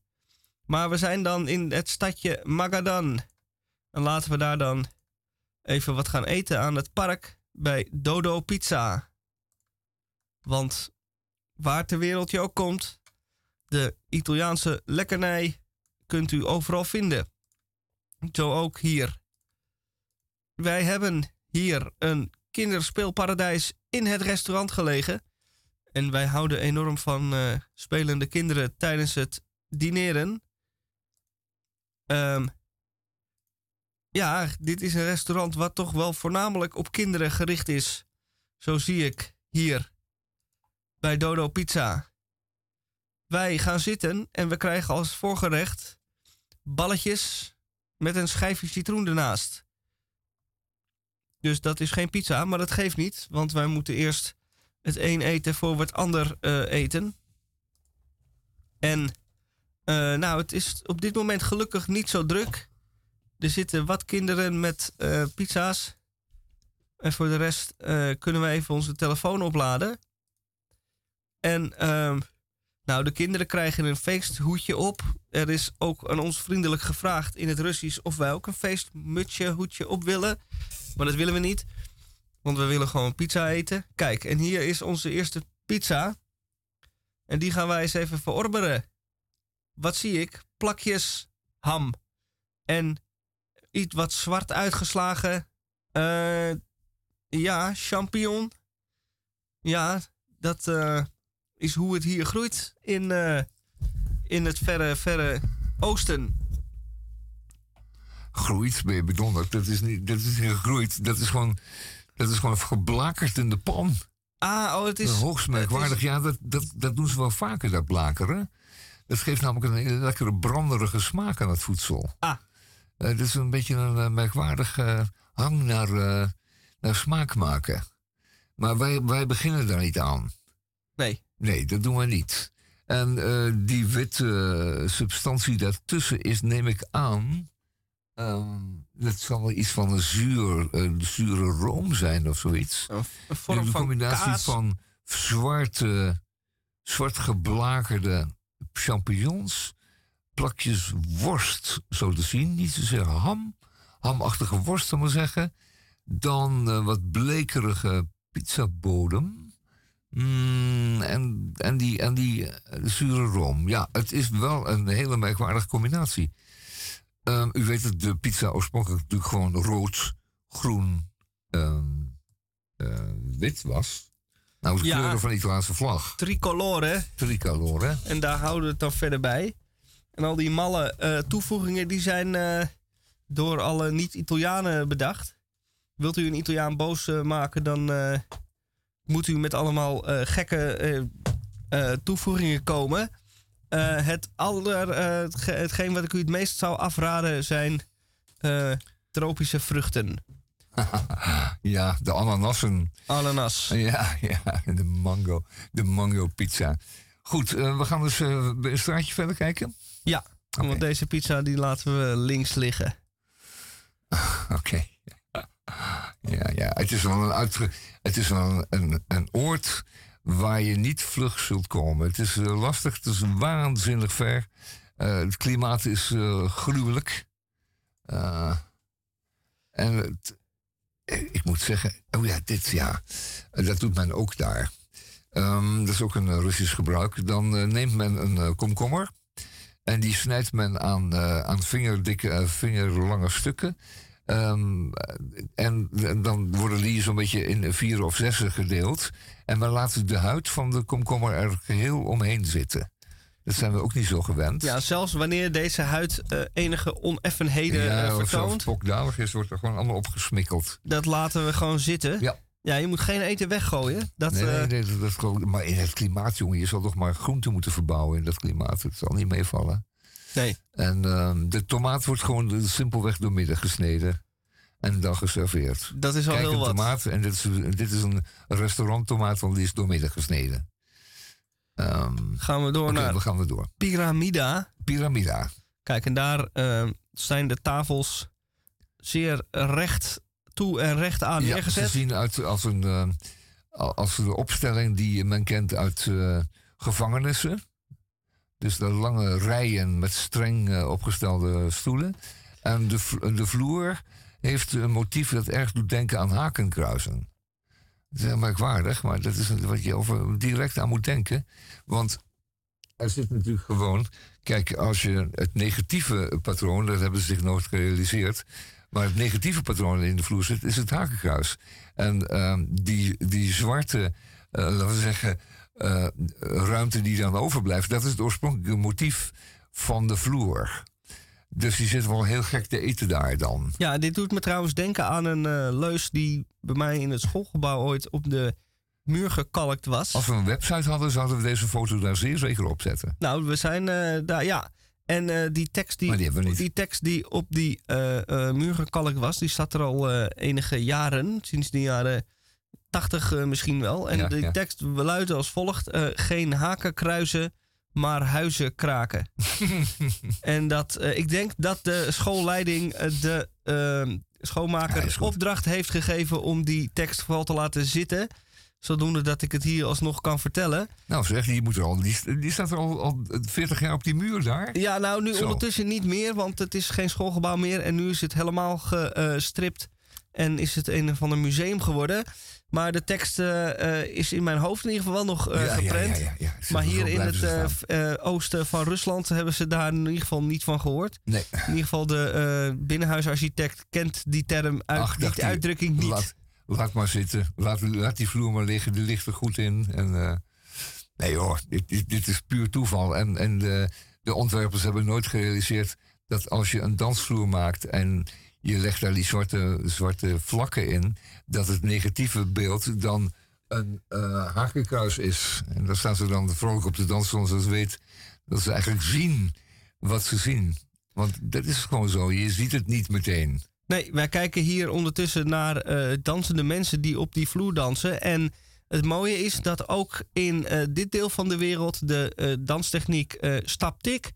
maar we zijn dan in het stadje Magadan. En laten we daar dan even wat gaan eten aan het park bij Dodo Pizza. Want waar ter wereld je ook komt, de Italiaanse lekkernij kunt u overal vinden. Zo ook hier. Wij hebben hier een kinderspeelparadijs in het restaurant gelegen. En wij houden enorm van eh, spelende kinderen tijdens het dineren. Ehm, ja, dit is een restaurant wat toch wel voornamelijk op kinderen gericht is. Zo zie ik hier bij Dodo Pizza. Wij gaan zitten en we krijgen als voorgerecht balletjes met een schijfje citroen ernaast. Dus dat is geen pizza, maar dat geeft niet, want wij moeten eerst het een eten voor het ander eh, eten. En eh, nou, het is op dit moment gelukkig niet zo druk. Er zitten wat kinderen met eh, pizza's. En voor de rest kunnen we even onze telefoon opladen. En ehm, nou, de kinderen krijgen een feesthoedje op. Er is ook aan ons vriendelijk gevraagd in het Russisch of wij ook een feestmutsje, hoedje op willen. Maar dat willen we niet. Want we willen gewoon pizza eten. Kijk, en hier is onze eerste pizza. En die gaan wij eens even verorberen. Wat zie ik? Plakjes ham. En iets wat zwart uitgeslagen. eh, ja, champignon. Ja, dat eh, is hoe het hier groeit in, eh, in het verre, verre oosten. Groeit, ben je bedonderd. Dat is niet, dat is niet gegroeid. Dat is gewoon, dat is gewoon geblakerd in de pan. Ah, oh, het is... Hoogst merkwaardig. Ja, dat, dat, dat doen ze wel vaker, dat blakeren. Dat geeft namelijk een hele lekkere branderige smaak aan het voedsel. Ah. Het is een beetje een eh, merkwaardige hang naar, eh, naar smaak maken. Maar wij, wij beginnen daar niet aan. Nee. Nee, dat doen we niet. En eh, die witte eh, substantie daartussen is, neem ik aan. Ehm, dat zal wel iets van een, zuur, een zure room zijn of zoiets. Een vorm een van combinatie kaas. van, zwarte, zwart geblakerde champignons. Plakjes worst, zo te zien. Niet zozeer ham. Hamachtige worst, zal maar zeggen. Dan eh, wat blekerige pizzabodem. Mm, en, en die, en die eh, zure room. Ja, het is wel een hele merkwaardige combinatie. Ehm, u weet dat de pizza oorspronkelijk natuurlijk gewoon rood, groen, ehm, eh, wit was. Nou, de Ja. kleuren van de Italiaanse vlag. Tricolore. Tricolore. En daar houden we het dan verder bij. En al die malle eh, toevoegingen die zijn eh, door alle niet-Italianen bedacht. Wilt u een Italiaan boos maken, dan moet u met allemaal gekke toevoegingen komen. Eh, het aller, eh, hetge- hetgeen wat ik u het meest zou afraden zijn eh, tropische vruchten. Ja, de ananassen. Ananas. Ja, ja, de mango. De mango pizza. Goed, we gaan dus een straatje verder kijken. Ja, want deze pizza die laten we links liggen. Oké. Ja, ja, het is wel een, uitge het is wel een, een, een oord waar je niet vlug zult komen. Het is eh, lastig, het is waanzinnig ver. Eh, het klimaat is eh, gruwelijk. En ik moet zeggen, oh ja, dit ja, dat doet men ook daar. Ehm, dat is ook een Russisch gebruik. Dan neemt men een komkommer. En die snijdt men aan, aan vingerdikke, vingerlange stukken. Ehm, en, en dan worden die zo'n beetje in vier of zessen gedeeld. En men laat de huid van de komkommer er geheel omheen zitten. Dat zijn we ook niet zo gewend. Ja, zelfs wanneer deze huid eh, enige oneffenheden Ja, of zelfs vertoont, pokdalig is, wordt er gewoon allemaal opgesmikkeld. dat laten we gewoon zitten. Ja. Ja, je moet geen eten weggooien. Dat, nee, eh, nee, nee, dat, dat maar in het klimaat, jongen, je zal toch maar groenten moeten verbouwen in dat klimaat. Het zal niet meevallen. Nee. En ehm, de tomaat wordt gewoon simpelweg doormidden gesneden. En dan geserveerd. Dat is al Kijk, heel een wat. tomaat. En dit is, dit is een restauranttomaat, want die is doormidden gesneden. Ehm, gaan we door oké, naar we gaan we door. Piramida. Piramida. Kijk, en daar eh, zijn de tafels zeer recht toe en recht aan Ja, neergezet. ze zien uit als een, als de opstelling die men kent uit eh, gevangenissen. Dus de lange rijen met streng eh, opgestelde stoelen. En de, de vloer heeft een motief dat erg doet denken aan hakenkruisen. Dat is heel merkwaardig, maar dat is wat je over direct aan moet denken. Want er zit natuurlijk gewoon. Kijk, als je het negatieve patroon, dat hebben ze zich nooit gerealiseerd. Maar het negatieve patroon in de vloer zit, is het hakenkruis. En ehm, die, die zwarte, eh, laten we zeggen, eh, ruimte die dan overblijft, dat is het oorspronkelijke motief van de vloer. Dus die zit wel heel gek te eten daar dan. Ja, dit doet me trouwens denken aan een eh, leus die bij mij in het schoolgebouw ooit op de muur gekalkt was. Als we een website hadden, zouden we deze foto daar zeer zeker op zetten. Nou, we zijn eh, daar, ja. En die, tekst die, die die tekst die op die muur gekalkt was, die staat er al enige jaren, sinds de jaren 80 eh, misschien wel. En Ja, ja. tekst luidt als volgt: eh, Geen haken kruisen, maar huizen kraken. en dat, eh, ik denk dat de schoolleiding de eh, schoonmaker opdracht heeft gegeven om die tekst vooral te laten zitten. Zodoende dat ik het hier alsnog kan vertellen. Nou zeg, die, moet er al, die, die staat er al, al 40 jaar op die muur daar. Ja, nou nu Zo. ondertussen niet meer, want het is geen schoolgebouw meer. En nu is het helemaal gestript en is het een of ander museum geworden. Maar de tekst eh, eh, is in mijn hoofd in ieder geval wel nog eh, geprent. Maar hier in het oosten van Rusland hebben ze daar in ieder geval niet van gehoord. Nee. In ieder geval de binnenhuisarchitect kent die term uit, Ach, die uitdrukking niet. Laat, laat maar zitten. Laat, laat die vloer maar liggen. Die ligt er goed in. En, nee hoor, dit, dit, dit is puur toeval. En, en de, de ontwerpers hebben nooit gerealiseerd dat als je een dansvloer maakt en je legt daar die zwarte, zwarte vlakken in, dat het negatieve beeld dan een eh hakenkruis is. En daar staan ze dan vrolijk op de dansvloer, zodat ze weet dat ze eigenlijk zien wat ze zien. Want dat is gewoon zo. Je ziet het niet meteen. Nee, wij kijken hier ondertussen naar eh, dansende mensen die op die vloer dansen. En het mooie is dat ook in eh, dit deel van de wereld de danstechniek staptik.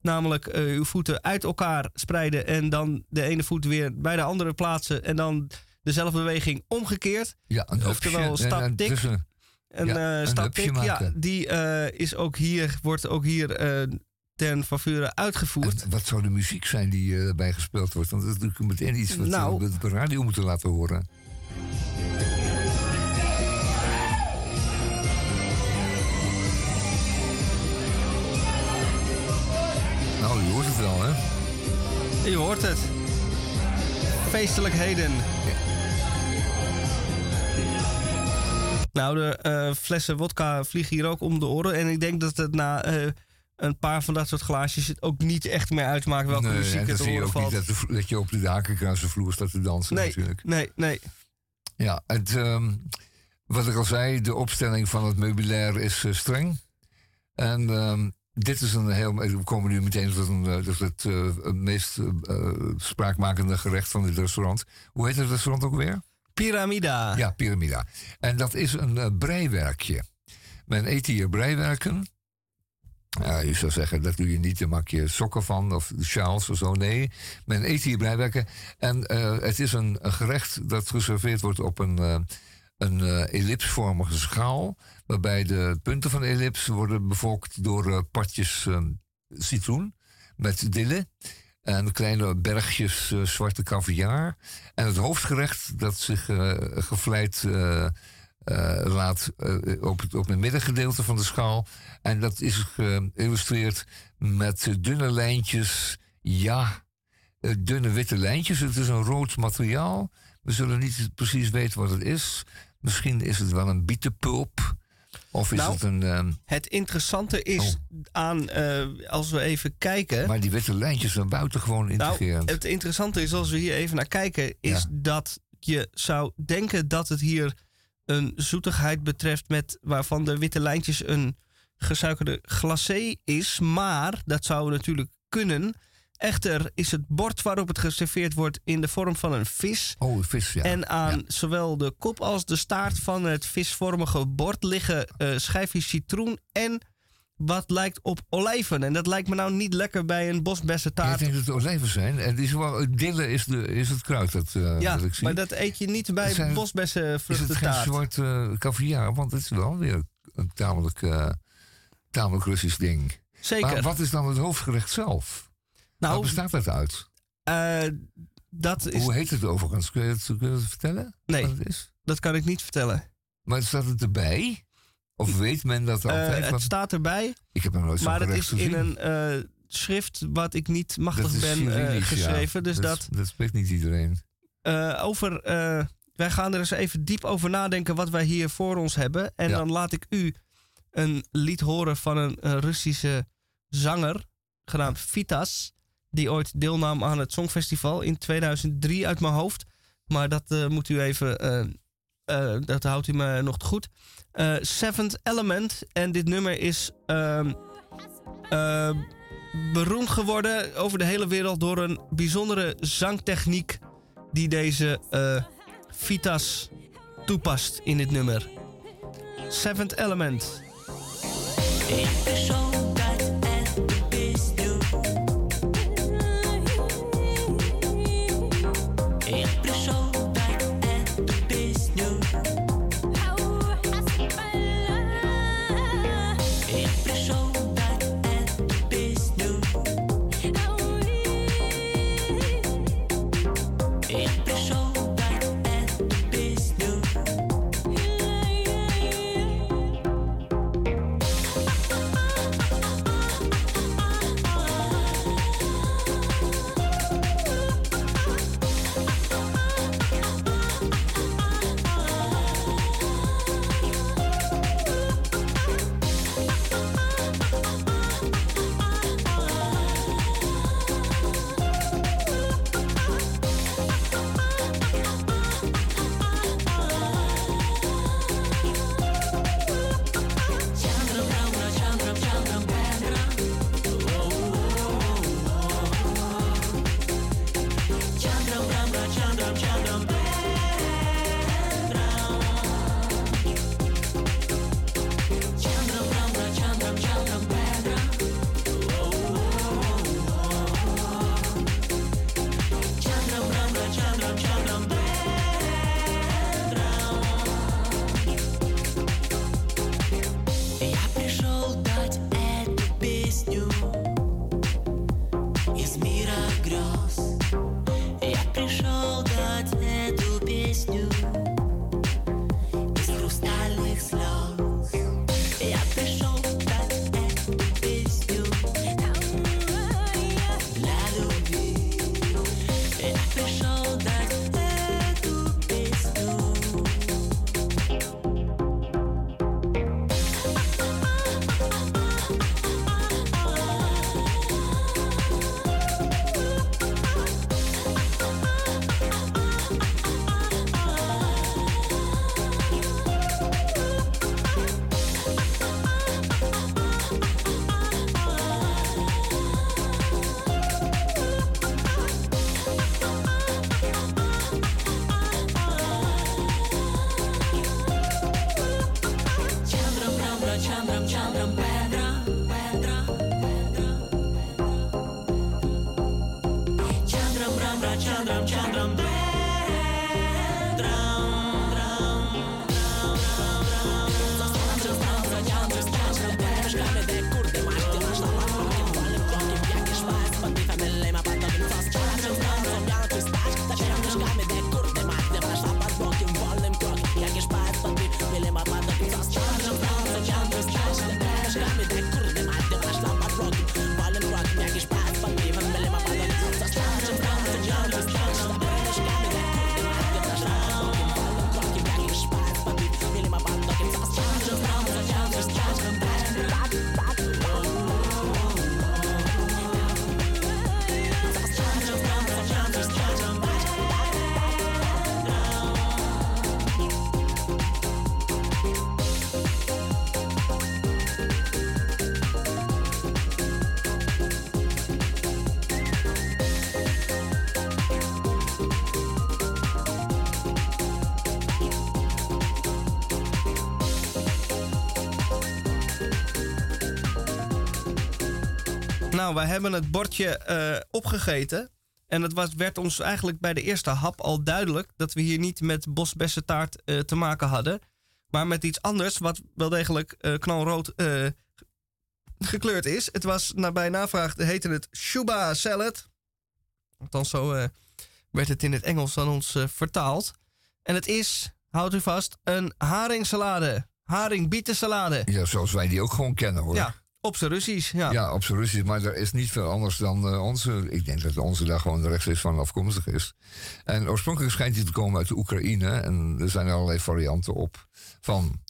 Namelijk eh, uw voeten uit elkaar spreiden en dan de ene voet weer bij de andere plaatsen. En dan dezelfde beweging omgekeerd. Ja, een Oftewel tussen- Een, Ja, eh een stappick, hupje ja, die eh, is ook hier, wordt ook hier ten faveur uitgevoerd. En wat zou de muziek zijn die eh, erbij gespeeld wordt? Want dat is natuurlijk meteen iets wat Nou. we op de radio moeten laten horen. Je hoort het. Feestelijkheden. Nou, de eh, flessen wodka vliegen hier ook om de oren. En ik denk dat het na eh, een paar van dat soort glaasjes het ook niet echt meer uitmaakt welke nee, muziek het horen ook valt. niet dat, de, dat je op de dakenkruisenvloer staat te dansen nee, natuurlijk. nee, nee. Ja, het, ehm, wat ik al zei, de opstelling van het meubilair is eh, streng. En ehm, dit is een heel. We komen nu meteen tot, een, eh, het eh, het meest eh, eh, spraakmakende gerecht van dit restaurant. Hoe heet het restaurant ook weer? Pyramida. Ja, Pyramida. En dat is een eh, breiwerkje. Men eet hier breiwerken. Ja, je zou zeggen, dat doe je niet, daar maak je sokken van of sjaals of zo. Nee, men eet hier breiwerken. En eh, het is een, een gerecht dat geserveerd wordt op een, eh, een eh, ellipsvormige schaal. Waarbij de punten van de ellips worden bevolkt door eh, partjes eh, citroen met dille. En kleine bergjes zwarte caviar. En het hoofdgerecht dat zich gevleid laat op, het, op het middengedeelte van de schaal. En dat is geïllustreerd met dunne lijntjes. Ja, dunne witte lijntjes. Het is een rood materiaal. We zullen niet precies weten wat het is. Misschien is het wel een bietenpulp. Of is Nou, het een... ehm, Het interessante is aan, eh, als we even kijken... maar die witte lijntjes zijn buitengewoon Nou, intrigerend. het interessante is, als we hier even naar kijken, is Ja. dat je zou denken dat het hier een zoetigheid betreft met waarvan de witte lijntjes een gesuikerde glacé is. Maar dat zou natuurlijk kunnen. Echter is het bord waarop het geserveerd wordt in de vorm van een vis. Oh, vis, ja. En aan Ja. zowel de kop als de staart van het visvormige bord liggen eh, schijfjes citroen en wat lijkt op olijven. En dat lijkt me nou niet lekker bij een bosbessentaart. Ik denk dat het olijven zijn. En die is wel, dille is, de, is het kruid dat, eh, Ja, dat ik zie. maar dat eet je niet bij Zijn- Is het geen bosbessenvruchtentaart. zwart eh caviar? Want het is wel weer een tamelijk, tamelijk Russisch ding. Zeker. Maar wat is dan het hoofdgerecht zelf? Nou, Waar bestaat dat uit? Eh, dat is... Hoe heet het overigens? Kun je het, kun je het vertellen? Nee, het is? dat kan ik niet vertellen. Maar staat het erbij? Of weet men dat Eh, altijd? het Want staat erbij, ik heb nog nooit maar het is in een eh, schrift wat ik niet machtig ben eh, ja. geschreven. Dus dat, dat spreekt niet iedereen. eh, over... eh, wij gaan er eens even diep over nadenken wat wij hier voor ons hebben. En Ja. dan laat ik u een lied horen van een, eh, Russische zanger, genaamd Vitas. Die ooit deelnam aan het Songfestival in 2003 uit mijn hoofd. Maar dat eh, moet u even... eh, eh, dat houdt u me nog goed. Seventh Element. En dit nummer is ehm, eh, beroemd geworden over de hele wereld door een bijzondere zangtechniek die deze Vitas toepast in dit nummer. Seventh Element. Ik Nou, wij hebben het bordje eh, opgegeten. En het was, werd ons eigenlijk bij de eerste hap al duidelijk dat we hier niet met bosbessentaart eh te maken hadden. Maar met iets anders, wat wel degelijk eh, knalrood gekleurd is. Het was, naar bij navraag heette het Shuba Salad. Althans, zo werd het in het Engels aan ons vertaald. En het is, houdt u vast, een haringsalade. Haringbietensalade. Ja, zoals wij die ook gewoon kennen hoor. Ja, op zijn Russisch. Ja. Ja, op zijn Russisch, maar er is niet veel anders dan eh, onze. Ik denk dat onze daar gewoon rechtstreeks van afkomstig is. En oorspronkelijk schijnt die te komen uit de Oekraïne. En er zijn allerlei varianten op van.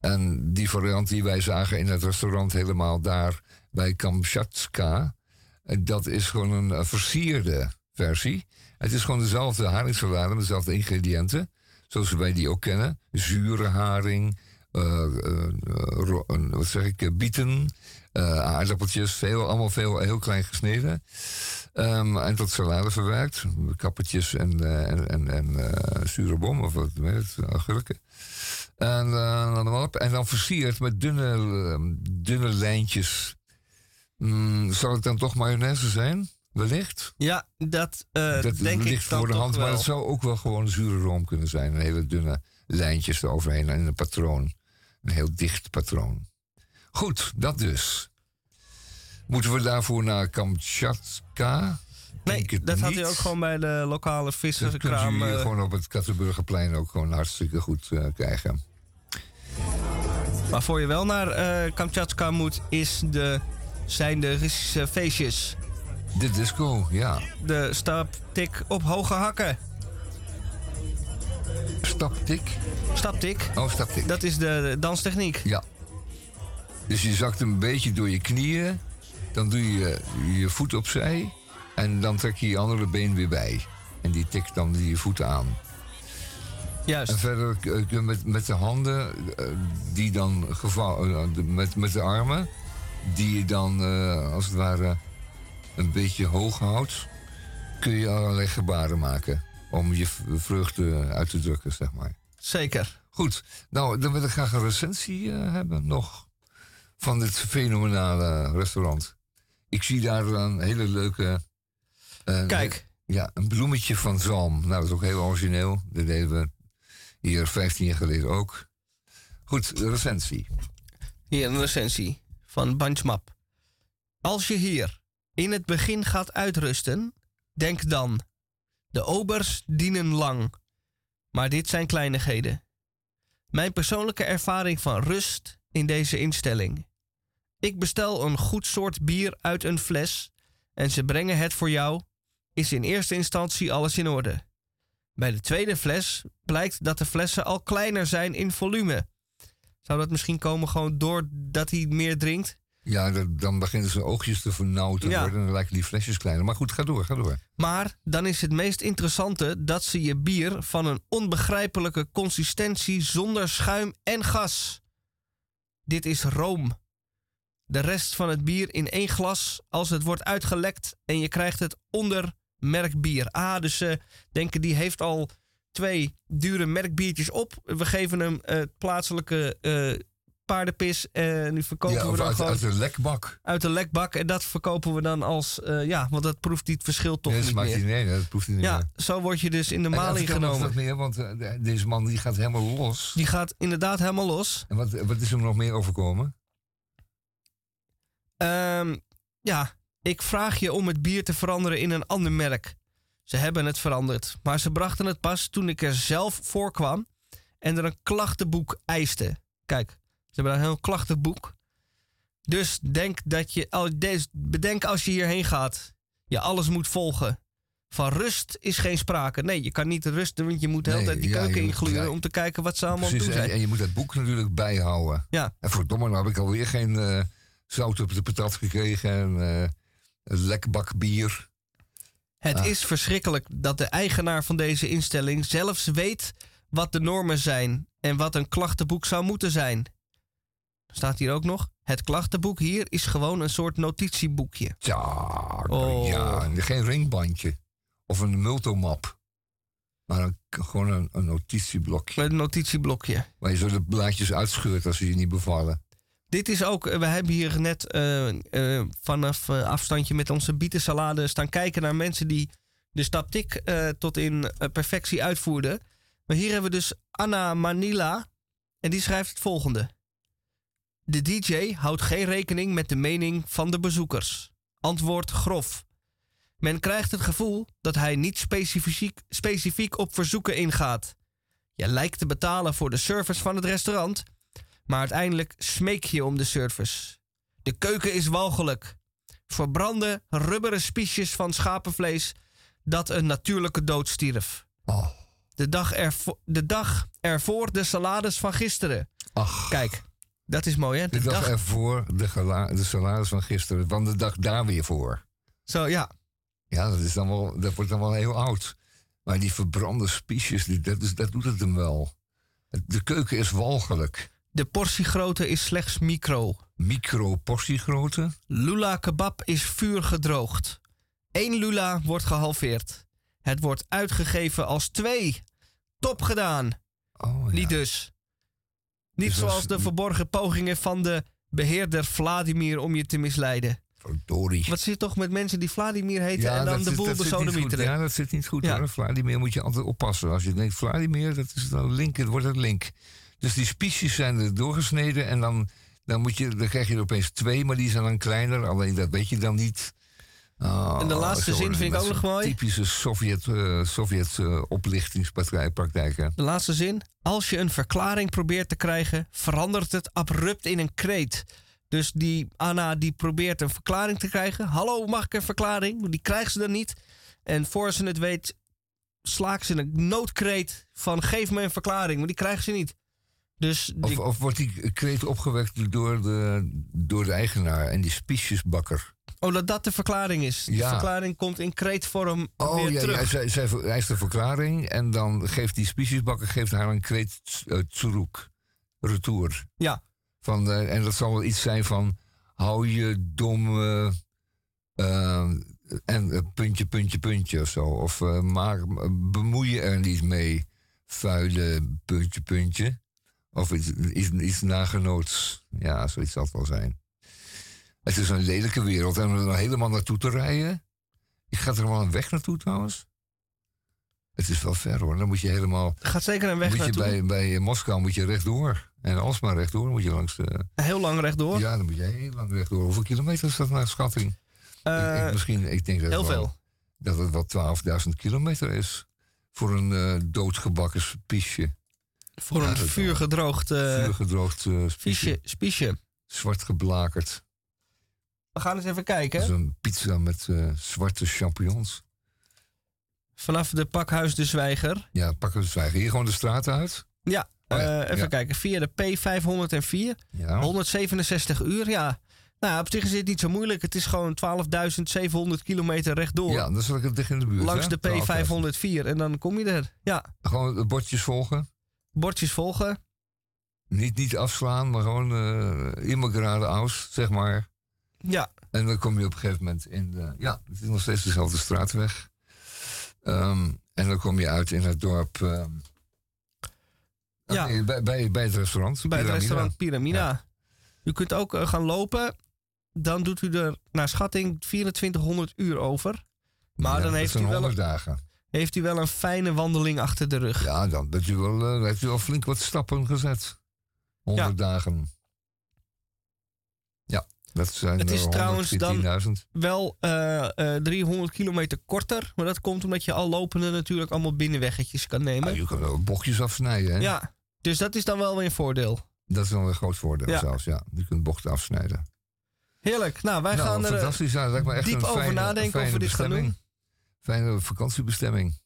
En die variant die wij zagen in het restaurant helemaal daar bij Kamchatka. eh, Dat is gewoon een eh, versierde versie. Het is gewoon dezelfde haringsalade met dezelfde ingrediënten. Zoals wij die ook kennen. Zure haring, wat zeg ik, bieten, eh, aardappeltjes, veel, allemaal veel, heel klein gesneden. Ehm, en tot salade verwerkt. Kappertjes en, eh, en, en, en eh, zure bom, of wat weet het, agurken. En, dan en dan versierd met dunne, eh, dunne lijntjes. Mm, zal het dan toch mayonaise zijn? Wellicht? Ja, dat, dat denk ligt ik voor de hand, maar het zou ook wel gewoon zure room kunnen zijn. Een hele dunne lijntjes eroverheen en een patroon. Een heel dicht patroon. Goed, dat dus. Moeten we daarvoor naar Kamchatka? Nee, dat had hij ook gewoon bij de lokale Dat visserskraam. u hier eh, gewoon op het Kattenburgerplein ook gewoon hartstikke goed eh, krijgen. Waarvoor je wel naar Kamchatka moet, is de, zijn de Russische feestjes. De disco, ja. De staptik op hoge hakken. Staptik? Staptik. Oh, staptik. Dat is de danstechniek. Ja. Dus je zakt een beetje door je knieën. Dan doe je je voet opzij. En dan trek je je andere been weer bij. En die tikt dan die voeten aan. Juist. En verder eh, kun je met, met de handen, eh, die dan gevouwen, de- met, met de armen, die je dan eh, als het ware een beetje hoog houdt, kun je allerlei gebaren maken. Om je vreugde uit te drukken, zeg maar. Zeker. Goed, nou, dan wil ik graag een recensie eh, hebben nog van dit fenomenale restaurant. Ik zie daar een hele leuke. Kijk. Ja, een bloemetje van zalm. Nou, dat is ook heel origineel. Dat deden we hier 15 jaar geleden ook. Goed, recensie. Hier een recensie van Banchmap. Als je hier in het begin gaat uitrusten, denk dan: de obers dienen lang. Maar dit zijn kleinigheden. Mijn persoonlijke ervaring van rust in deze instelling. Ik bestel een goed soort bier uit een fles en ze brengen het voor jou. Is in eerste instantie alles in orde. Bij de tweede fles blijkt dat de flessen al kleiner zijn in volume. Zou dat misschien komen gewoon doordat hij meer drinkt? Ja, dan beginnen zijn oogjes te vernauwd te Ja. worden. En dan lijken die flesjes kleiner. Maar goed, ga door, ga door. Maar dan is het meest interessante dat ze je bier van een onbegrijpelijke consistentie zonder schuim en gas. Dit is room. De rest van het bier in één glas als het wordt uitgelekt en je krijgt het onder merkbier. Ah, dus ze denken die heeft al twee dure merkbiertjes op. We geven hem eh, plaatselijke eh, paardenpis en nu verkopen Ja, we dan uit, gewoon uit de lekbak. uit de lekbak. En dat verkopen we dan als, eh, ja, want dat proeft hij het verschil toch Nee, dat niet meer. nee, dat proeft hij niet Ja, meer. zo word je dus in de eh, maling nog genomen. meer, want eh, de- deze man die gaat helemaal los. Die gaat inderdaad helemaal los. En wat, wat is hem nog meer overkomen? Ehm, ja, ik vraag je om het bier te veranderen in een ander merk. Ze hebben het veranderd, maar ze brachten het pas toen ik er zelf voor kwam en er een klachtenboek eiste. Kijk, ze hebben een heel klachtenboek. Dus denk dat je, bedenk als je hierheen gaat, je alles moet volgen. Van rust is geen sprake. Nee, je kan niet rusten, want je moet de hele Nee, tijd die ja, keuken ingluren ja. om te kijken wat ze allemaal het Precies, doen en, zijn. en je moet dat boek natuurlijk bijhouden. Ja. En verdomme, nou heb ik alweer geen eh, zout op de patat gekregen. En eh, een lekbak bier. Het Ah. is verschrikkelijk dat de eigenaar van deze instelling zelfs weet wat de normen zijn en wat een klachtenboek zou moeten zijn. Staat hier ook nog? Het klachtenboek hier is gewoon een soort notitieboekje. Ja, Oh. ja, en geen ringbandje. Of een multomap. Maar een, gewoon een, een notitieblokje. Een notitieblokje. Waar je zo de blaadjes uitscheurt als ze je niet bevallen. Dit is ook, eh, we hebben hier net eh, eh, vanaf afstandje met onze bietensalade staan kijken naar mensen die de stap tik eh, tot in perfectie uitvoerden. Maar hier hebben we dus Anna Manila en die schrijft het volgende. De DJ houdt geen rekening met de mening van de bezoekers. Antwoord grof. Men krijgt het gevoel dat hij niet specifiek, specifiek op verzoeken ingaat. Je lijkt te betalen voor de service van het restaurant, maar uiteindelijk smeek je om de service. De keuken is walgelijk. Verbrande rubberen spiesjes van schapenvlees dat een natuurlijke dood stierf. De, dag ervo- de dag ervoor de salades van gisteren. Ach. Kijk, dat is mooi hè? De dag ervoor de, de salaris van gisteren, van de dag daar weer voor. Zo, ja. Ja, dat, is dan wel, dat wordt dan wel heel oud. Maar die verbrande spiesjes, die- dat, is, dat doet het hem wel. De keuken is walgelijk. De portiegrootte is slechts micro. Micro portiegrootte? Lula kebab is vuur gedroogd. Eén lula wordt gehalveerd. Het wordt uitgegeven als twee. Top gedaan. Niet dus. Niet Dus als- zoals de verborgen pogingen van de beheerder Vladimir om je te misleiden. Verdorie. Wat zit toch met mensen die Vladimir heten en dan de boel besodemieteren? Ja, dat zit niet goed Ja. hoor. Vladimir moet je altijd oppassen. Als je denkt Vladimir, dat is dan link, wordt het link. Dus die spiesjes zijn er doorgesneden en dan, dan, moet je, dan krijg je er opeens twee, maar die zijn dan kleiner. Alleen dat weet je dan niet. Oh, En de laatste zo- zin vind ik ook nog mooi. Typische Sovjet, eh Sovjet oplichtingspraktijken. De laatste zin. Als je een verklaring probeert te krijgen, verandert het abrupt in een kreet. Dus die Anna die probeert een verklaring te krijgen. Hallo, mag ik een verklaring? Die krijgt ze dan niet. En voor ze het weet, slaakt ze een noodkreet van geef me een verklaring. Maar die krijgt ze niet. Dus Of, die- of wordt die kreet opgewekt door de, door de eigenaar en die spiesjesbakker? oh, dat dat de verklaring is. Die Ja. verklaring komt in kreetvorm Oh weer ja, terug. ja zij, eist een verklaring en dan geeft die spiesjesbakker geeft haar een kreet uh, terug, retour. Ja. Van, eh, en dat zal wel iets zijn van hou je dom eh, eh, en eh, puntje, puntje, puntje of zo. Of eh, maak, bemoei je er niet mee, vuile puntje, puntje. Of iets, iets, iets nagenoots. Ja, zoiets zal het wel zijn. Het is een lelijke wereld. En om er dan helemaal naartoe te rijden. Ik ga er wel een weg naartoe trouwens. Het is wel ver hoor. Dan moet je helemaal. Gaat zeker een weg moet je naartoe. bij, bij Moskou moet je rechtdoor. En alsmaar rechtdoor moet je langs de. Heel lang rechtdoor. Ja, dan moet je heel lang rechtdoor. Hoeveel kilometer is dat naar schatting? ik, ik, misschien, ik denk dat heel het wel, veel. dat het wel 12.000 kilometer is. Voor een eh, doodgebakken spiesje. Voor een dat vuurgedroogd Vuurgedroogd eh, spiesje. spiesje. Zwart geblakerd. We gaan eens even kijken. Dat is een pizza met eh, zwarte champignons. Vanaf de pakhuis De Zwijger. Ja, pak het zwijgen. Hier gewoon de straat uit. Ja, Oh ja, even ja. kijken. Via de P504. Ja. 167 uur, ja. Nou, op zich is dit niet zo moeilijk. Het is gewoon 12.700 kilometer rechtdoor. Ja, dan zat ik het dicht in de buurt. Langs hè? de P504 en dan kom je er. Ja, Gewoon de bordjes volgen. Bordjes volgen. Niet, niet afslaan, maar gewoon uh, immer geradeaus, zeg maar. Ja. En dan kom je op een gegeven moment in de... Ja, het is nog steeds dezelfde straatweg. Ehm, en dan kom je uit in het dorp... ehm, Ja. nee, bij, bij, bij het restaurant. Bij het restaurant Pyramida. U kunt ook eh, gaan lopen. Dan doet u er naar schatting 2400 uur over. Maar Ja, dan dat heeft u, zijn wel 100 een, dagen. Heeft u wel een fijne wandeling achter de rug. Ja, dan bent u wel, eh, heeft u al flink wat stappen gezet. 100 dagen. Ja, dat zijn Het is er trouwens dan 110.000. wel eh, eh, 300 kilometer korter. Maar dat komt omdat je al lopende natuurlijk allemaal binnenweggetjes kan nemen. Ah, je kan wel bochtjes afsnijden, hè? Ja, dus dat is dan wel weer een voordeel. Dat is wel een groot voordeel Ja. zelfs, ja. Je kunt bochten afsnijden. Heerlijk. Nou, wij nou, gaan er eh, fantastisch. Dat me echt diep een over nadenken of we dit gaan doen. Fijne vakantiebestemming.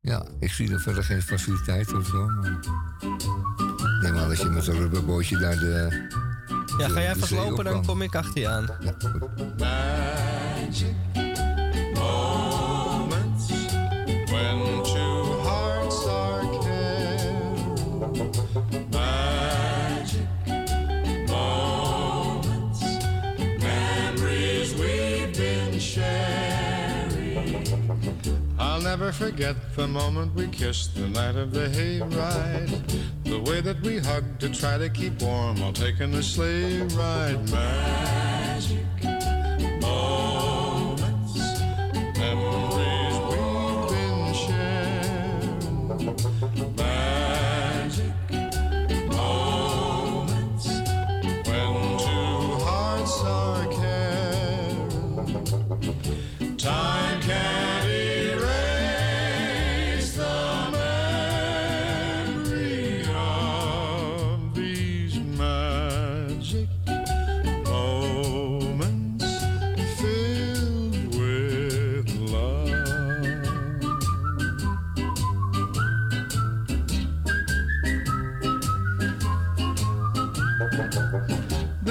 Ja, ik zie er verder geen faciliteiten of zo. Maar... Neem aan dat je met een rubberbootje daar de. Ja, de- ga jij vast zee lopen, op dan kom ik achter je aan. Ja, never forget the moment we kissed the night of the hayride. The way that we hugged to try to keep warm while taking the sleigh ride. Magic moments,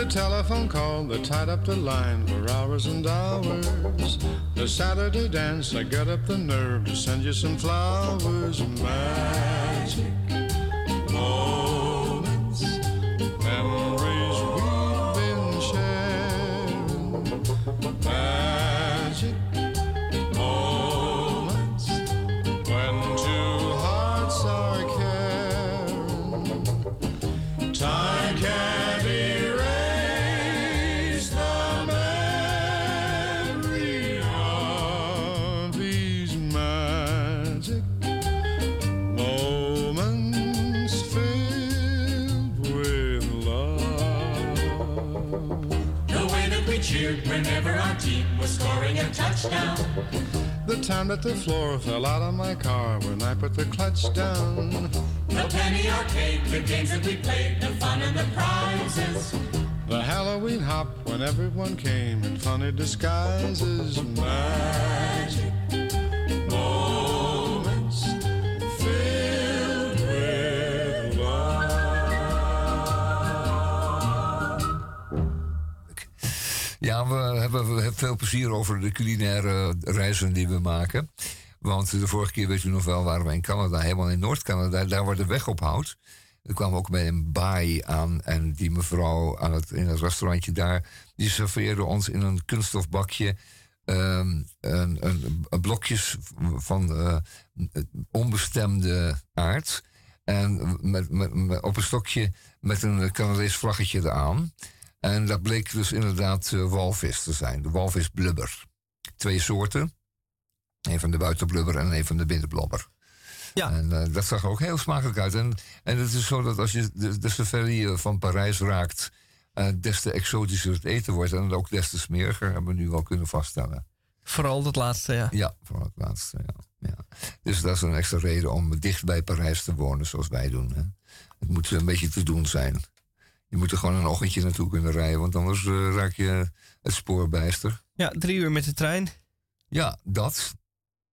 telephone call that tied up the line for hours and hours. The Saturday dance, I got up the nerve to send you some flowers. Magic moments, The time that the floor fell out of my car when I put the clutch down. The penny arcade, the games that we played, the fun and the prizes. The Halloween hop when everyone came in funny disguises. Magic We hebben, veel plezier over de culinaire reizen die we maken. Want de vorige keer, weet u nog wel, waren we in Canada, helemaal in Noord-Canada, daar waar de weg ophoudt. We kwamen ook bij een baai aan en die mevrouw aan het, in het restaurantje daar, die serveerde ons in een kunststofbakje ehm, een, een, een blokjes van eh, onbestemde aard. En met- op een stokje met een Canadees vlaggetje eraan. En dat bleek dus inderdaad eh, walvis te zijn. De walvis blubber. Twee soorten. Een van de buitenblubber en een van de binnenblobber. Ja. En eh, dat zag er ook heel smakelijk uit. En, en het is zo dat als je de, de safari van Parijs raakt... eh, des te exotischer het eten wordt. En ook des te smeriger, hebben we nu wel kunnen vaststellen. Vooral dat laatste, ja. Ja, vooral het laatste, ja. ja. Dus dat is een extra reden om dicht bij Parijs te wonen, zoals wij doen. Hè. Het moet een beetje te doen zijn. Je moet er gewoon een ochtendje naartoe kunnen rijden, want anders eh, raak je het spoor bijster. Ja, drie uur met de trein. Ja, dat.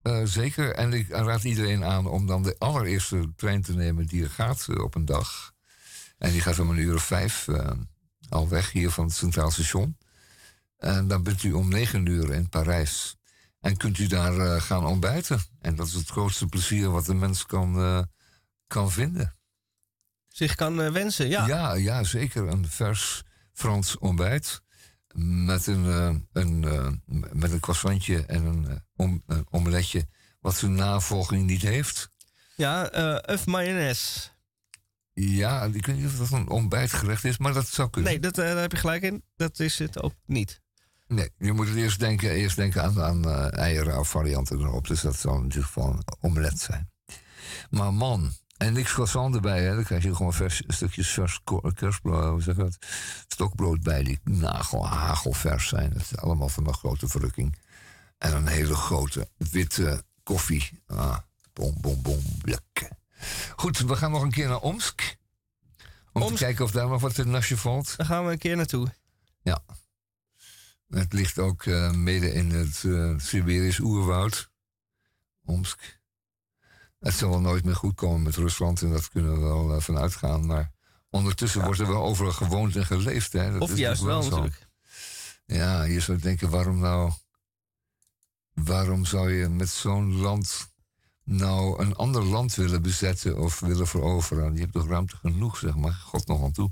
eh, zeker. En ik raad iedereen aan om dan de allereerste trein te nemen die er gaat eh, op een dag. En die gaat om een uur of vijf al weg hier van het Centraal Station. En dan bent u om negen uur in Parijs. En kunt u daar gaan ontbijten. En dat is het grootste plezier wat een mens kan, kan vinden. Zich kan eh, wensen, ja. Ja, ja, zeker. Een vers Frans ontbijt. Met een, eh, een, eh, met een croissantje en een, om, een omeletje. Wat zijn navolging niet heeft. Ja, eh uf mayonaise. Ja, ik weet niet of dat een ontbijtgerecht is, maar dat zou kunnen. Nee, dat, daar heb je gelijk in. Dat is het ook niet. Nee, je moet het eerst denken, eerst denken aan, aan eieren of varianten erop. Dus dat in ieder geval een omelet zijn. Maar man, en niks croissant erbij, hè. Dan krijg je gewoon vers, stukjes vers kerstbrood, zeg dat? Stokbrood bij, die nagel, hagelvers zijn. Dat is allemaal van een grote verrukking. En een hele grote witte koffie. Ah, bom, bom, bom, lekker. Goed, we gaan nog een keer naar Omsk. Om te kijken of daar nog wat in nasje valt. Daar gaan we een keer naartoe. Ja. Het ligt ook eh, midden in het eh, Siberisch oerwoud. Omsk. Het zal wel nooit meer goed komen met Rusland en dat kunnen we wel eh, van uitgaan. Maar ondertussen wordt er wel overal gewoond en geleefd. Hè? Dat Of is juist wel, zo. natuurlijk. Ja, je zou denken, waarom nou... Waarom zou je met zo'n land nou een ander land willen bezetten of willen veroveren? Je hebt toch ruimte genoeg, zeg maar. God nog aan toe.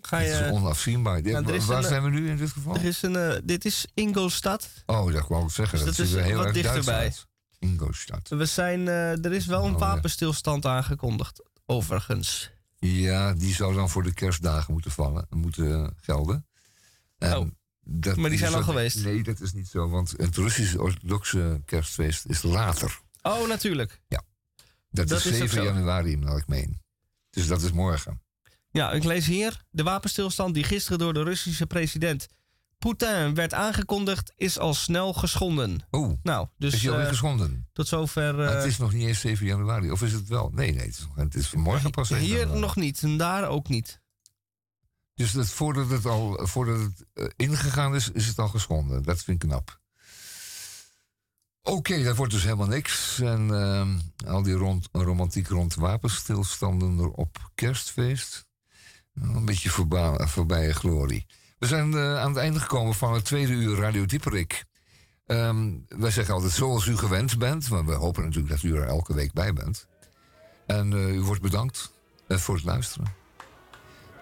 Ga Het je, is onafzienbaar. Ja, is Waar een, zijn we nu in dit geval? Er is een, eh, dit is Ingolstadt. Oh, dat wou ik zeggen. Dus dat, is er heel wat erg dichterbij. Ingolstadt. We zijn, eh, er is wel een Oh, ja. wapenstilstand aangekondigd, overigens. Ja, die zou dan voor de kerstdagen moeten vallen, moeten gelden. En Oh, dat maar die zijn al geweest. Nee, dat is niet zo, want het Russische orthodoxe kerstfeest is later. Oh, natuurlijk. Dat, Dat is is ook 7 zo. januari, naar ik meen. Dus dat is morgen. Ja, ik lees hier. De wapenstilstand die gisteren door de Russische president Poetin werd aangekondigd, is al snel geschonden. Oh, Nou, dus is die alweer eh, geschonden? tot zover. Eh, het is nog niet eens 7 januari. Of is het wel? Nee, nee, het is, het is vanmorgen pas. 7 hier januari. nog niet en daar ook niet. Dus dat, voordat het al voordat het, eh, ingegaan is, is het al geschonden. Dat vind ik knap. Oké, dat wordt dus helemaal niks. En al die rond, romantiek rond wapenstilstanden er op kerstfeest. Nou, Een beetje voorba- voorbije glorie. We zijn eh, aan het einde gekomen van het tweede uur Radio Dieperik. Ehm, wij zeggen altijd zoals u gewend bent. Maar we hopen natuurlijk dat u er elke week bij bent. En eh, u wordt bedankt eh, voor het luisteren.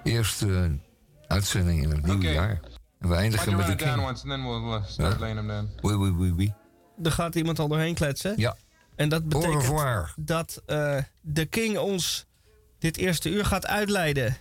Eerste uitzending in het nieuwe jaar. En we eindigen met de King. once and then we'll start Ja. laying them down. Oui, oui, oui, oui. Er gaat iemand al doorheen kletsen. Ja. En dat betekent dat eh, de King ons dit eerste uur gaat uitleiden.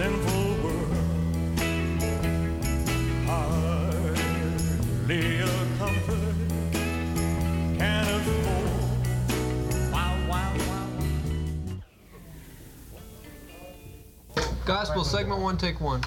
Sinful world. Hardly a comfort can afford. Wow, wow, wow. Gospel segment one, take one.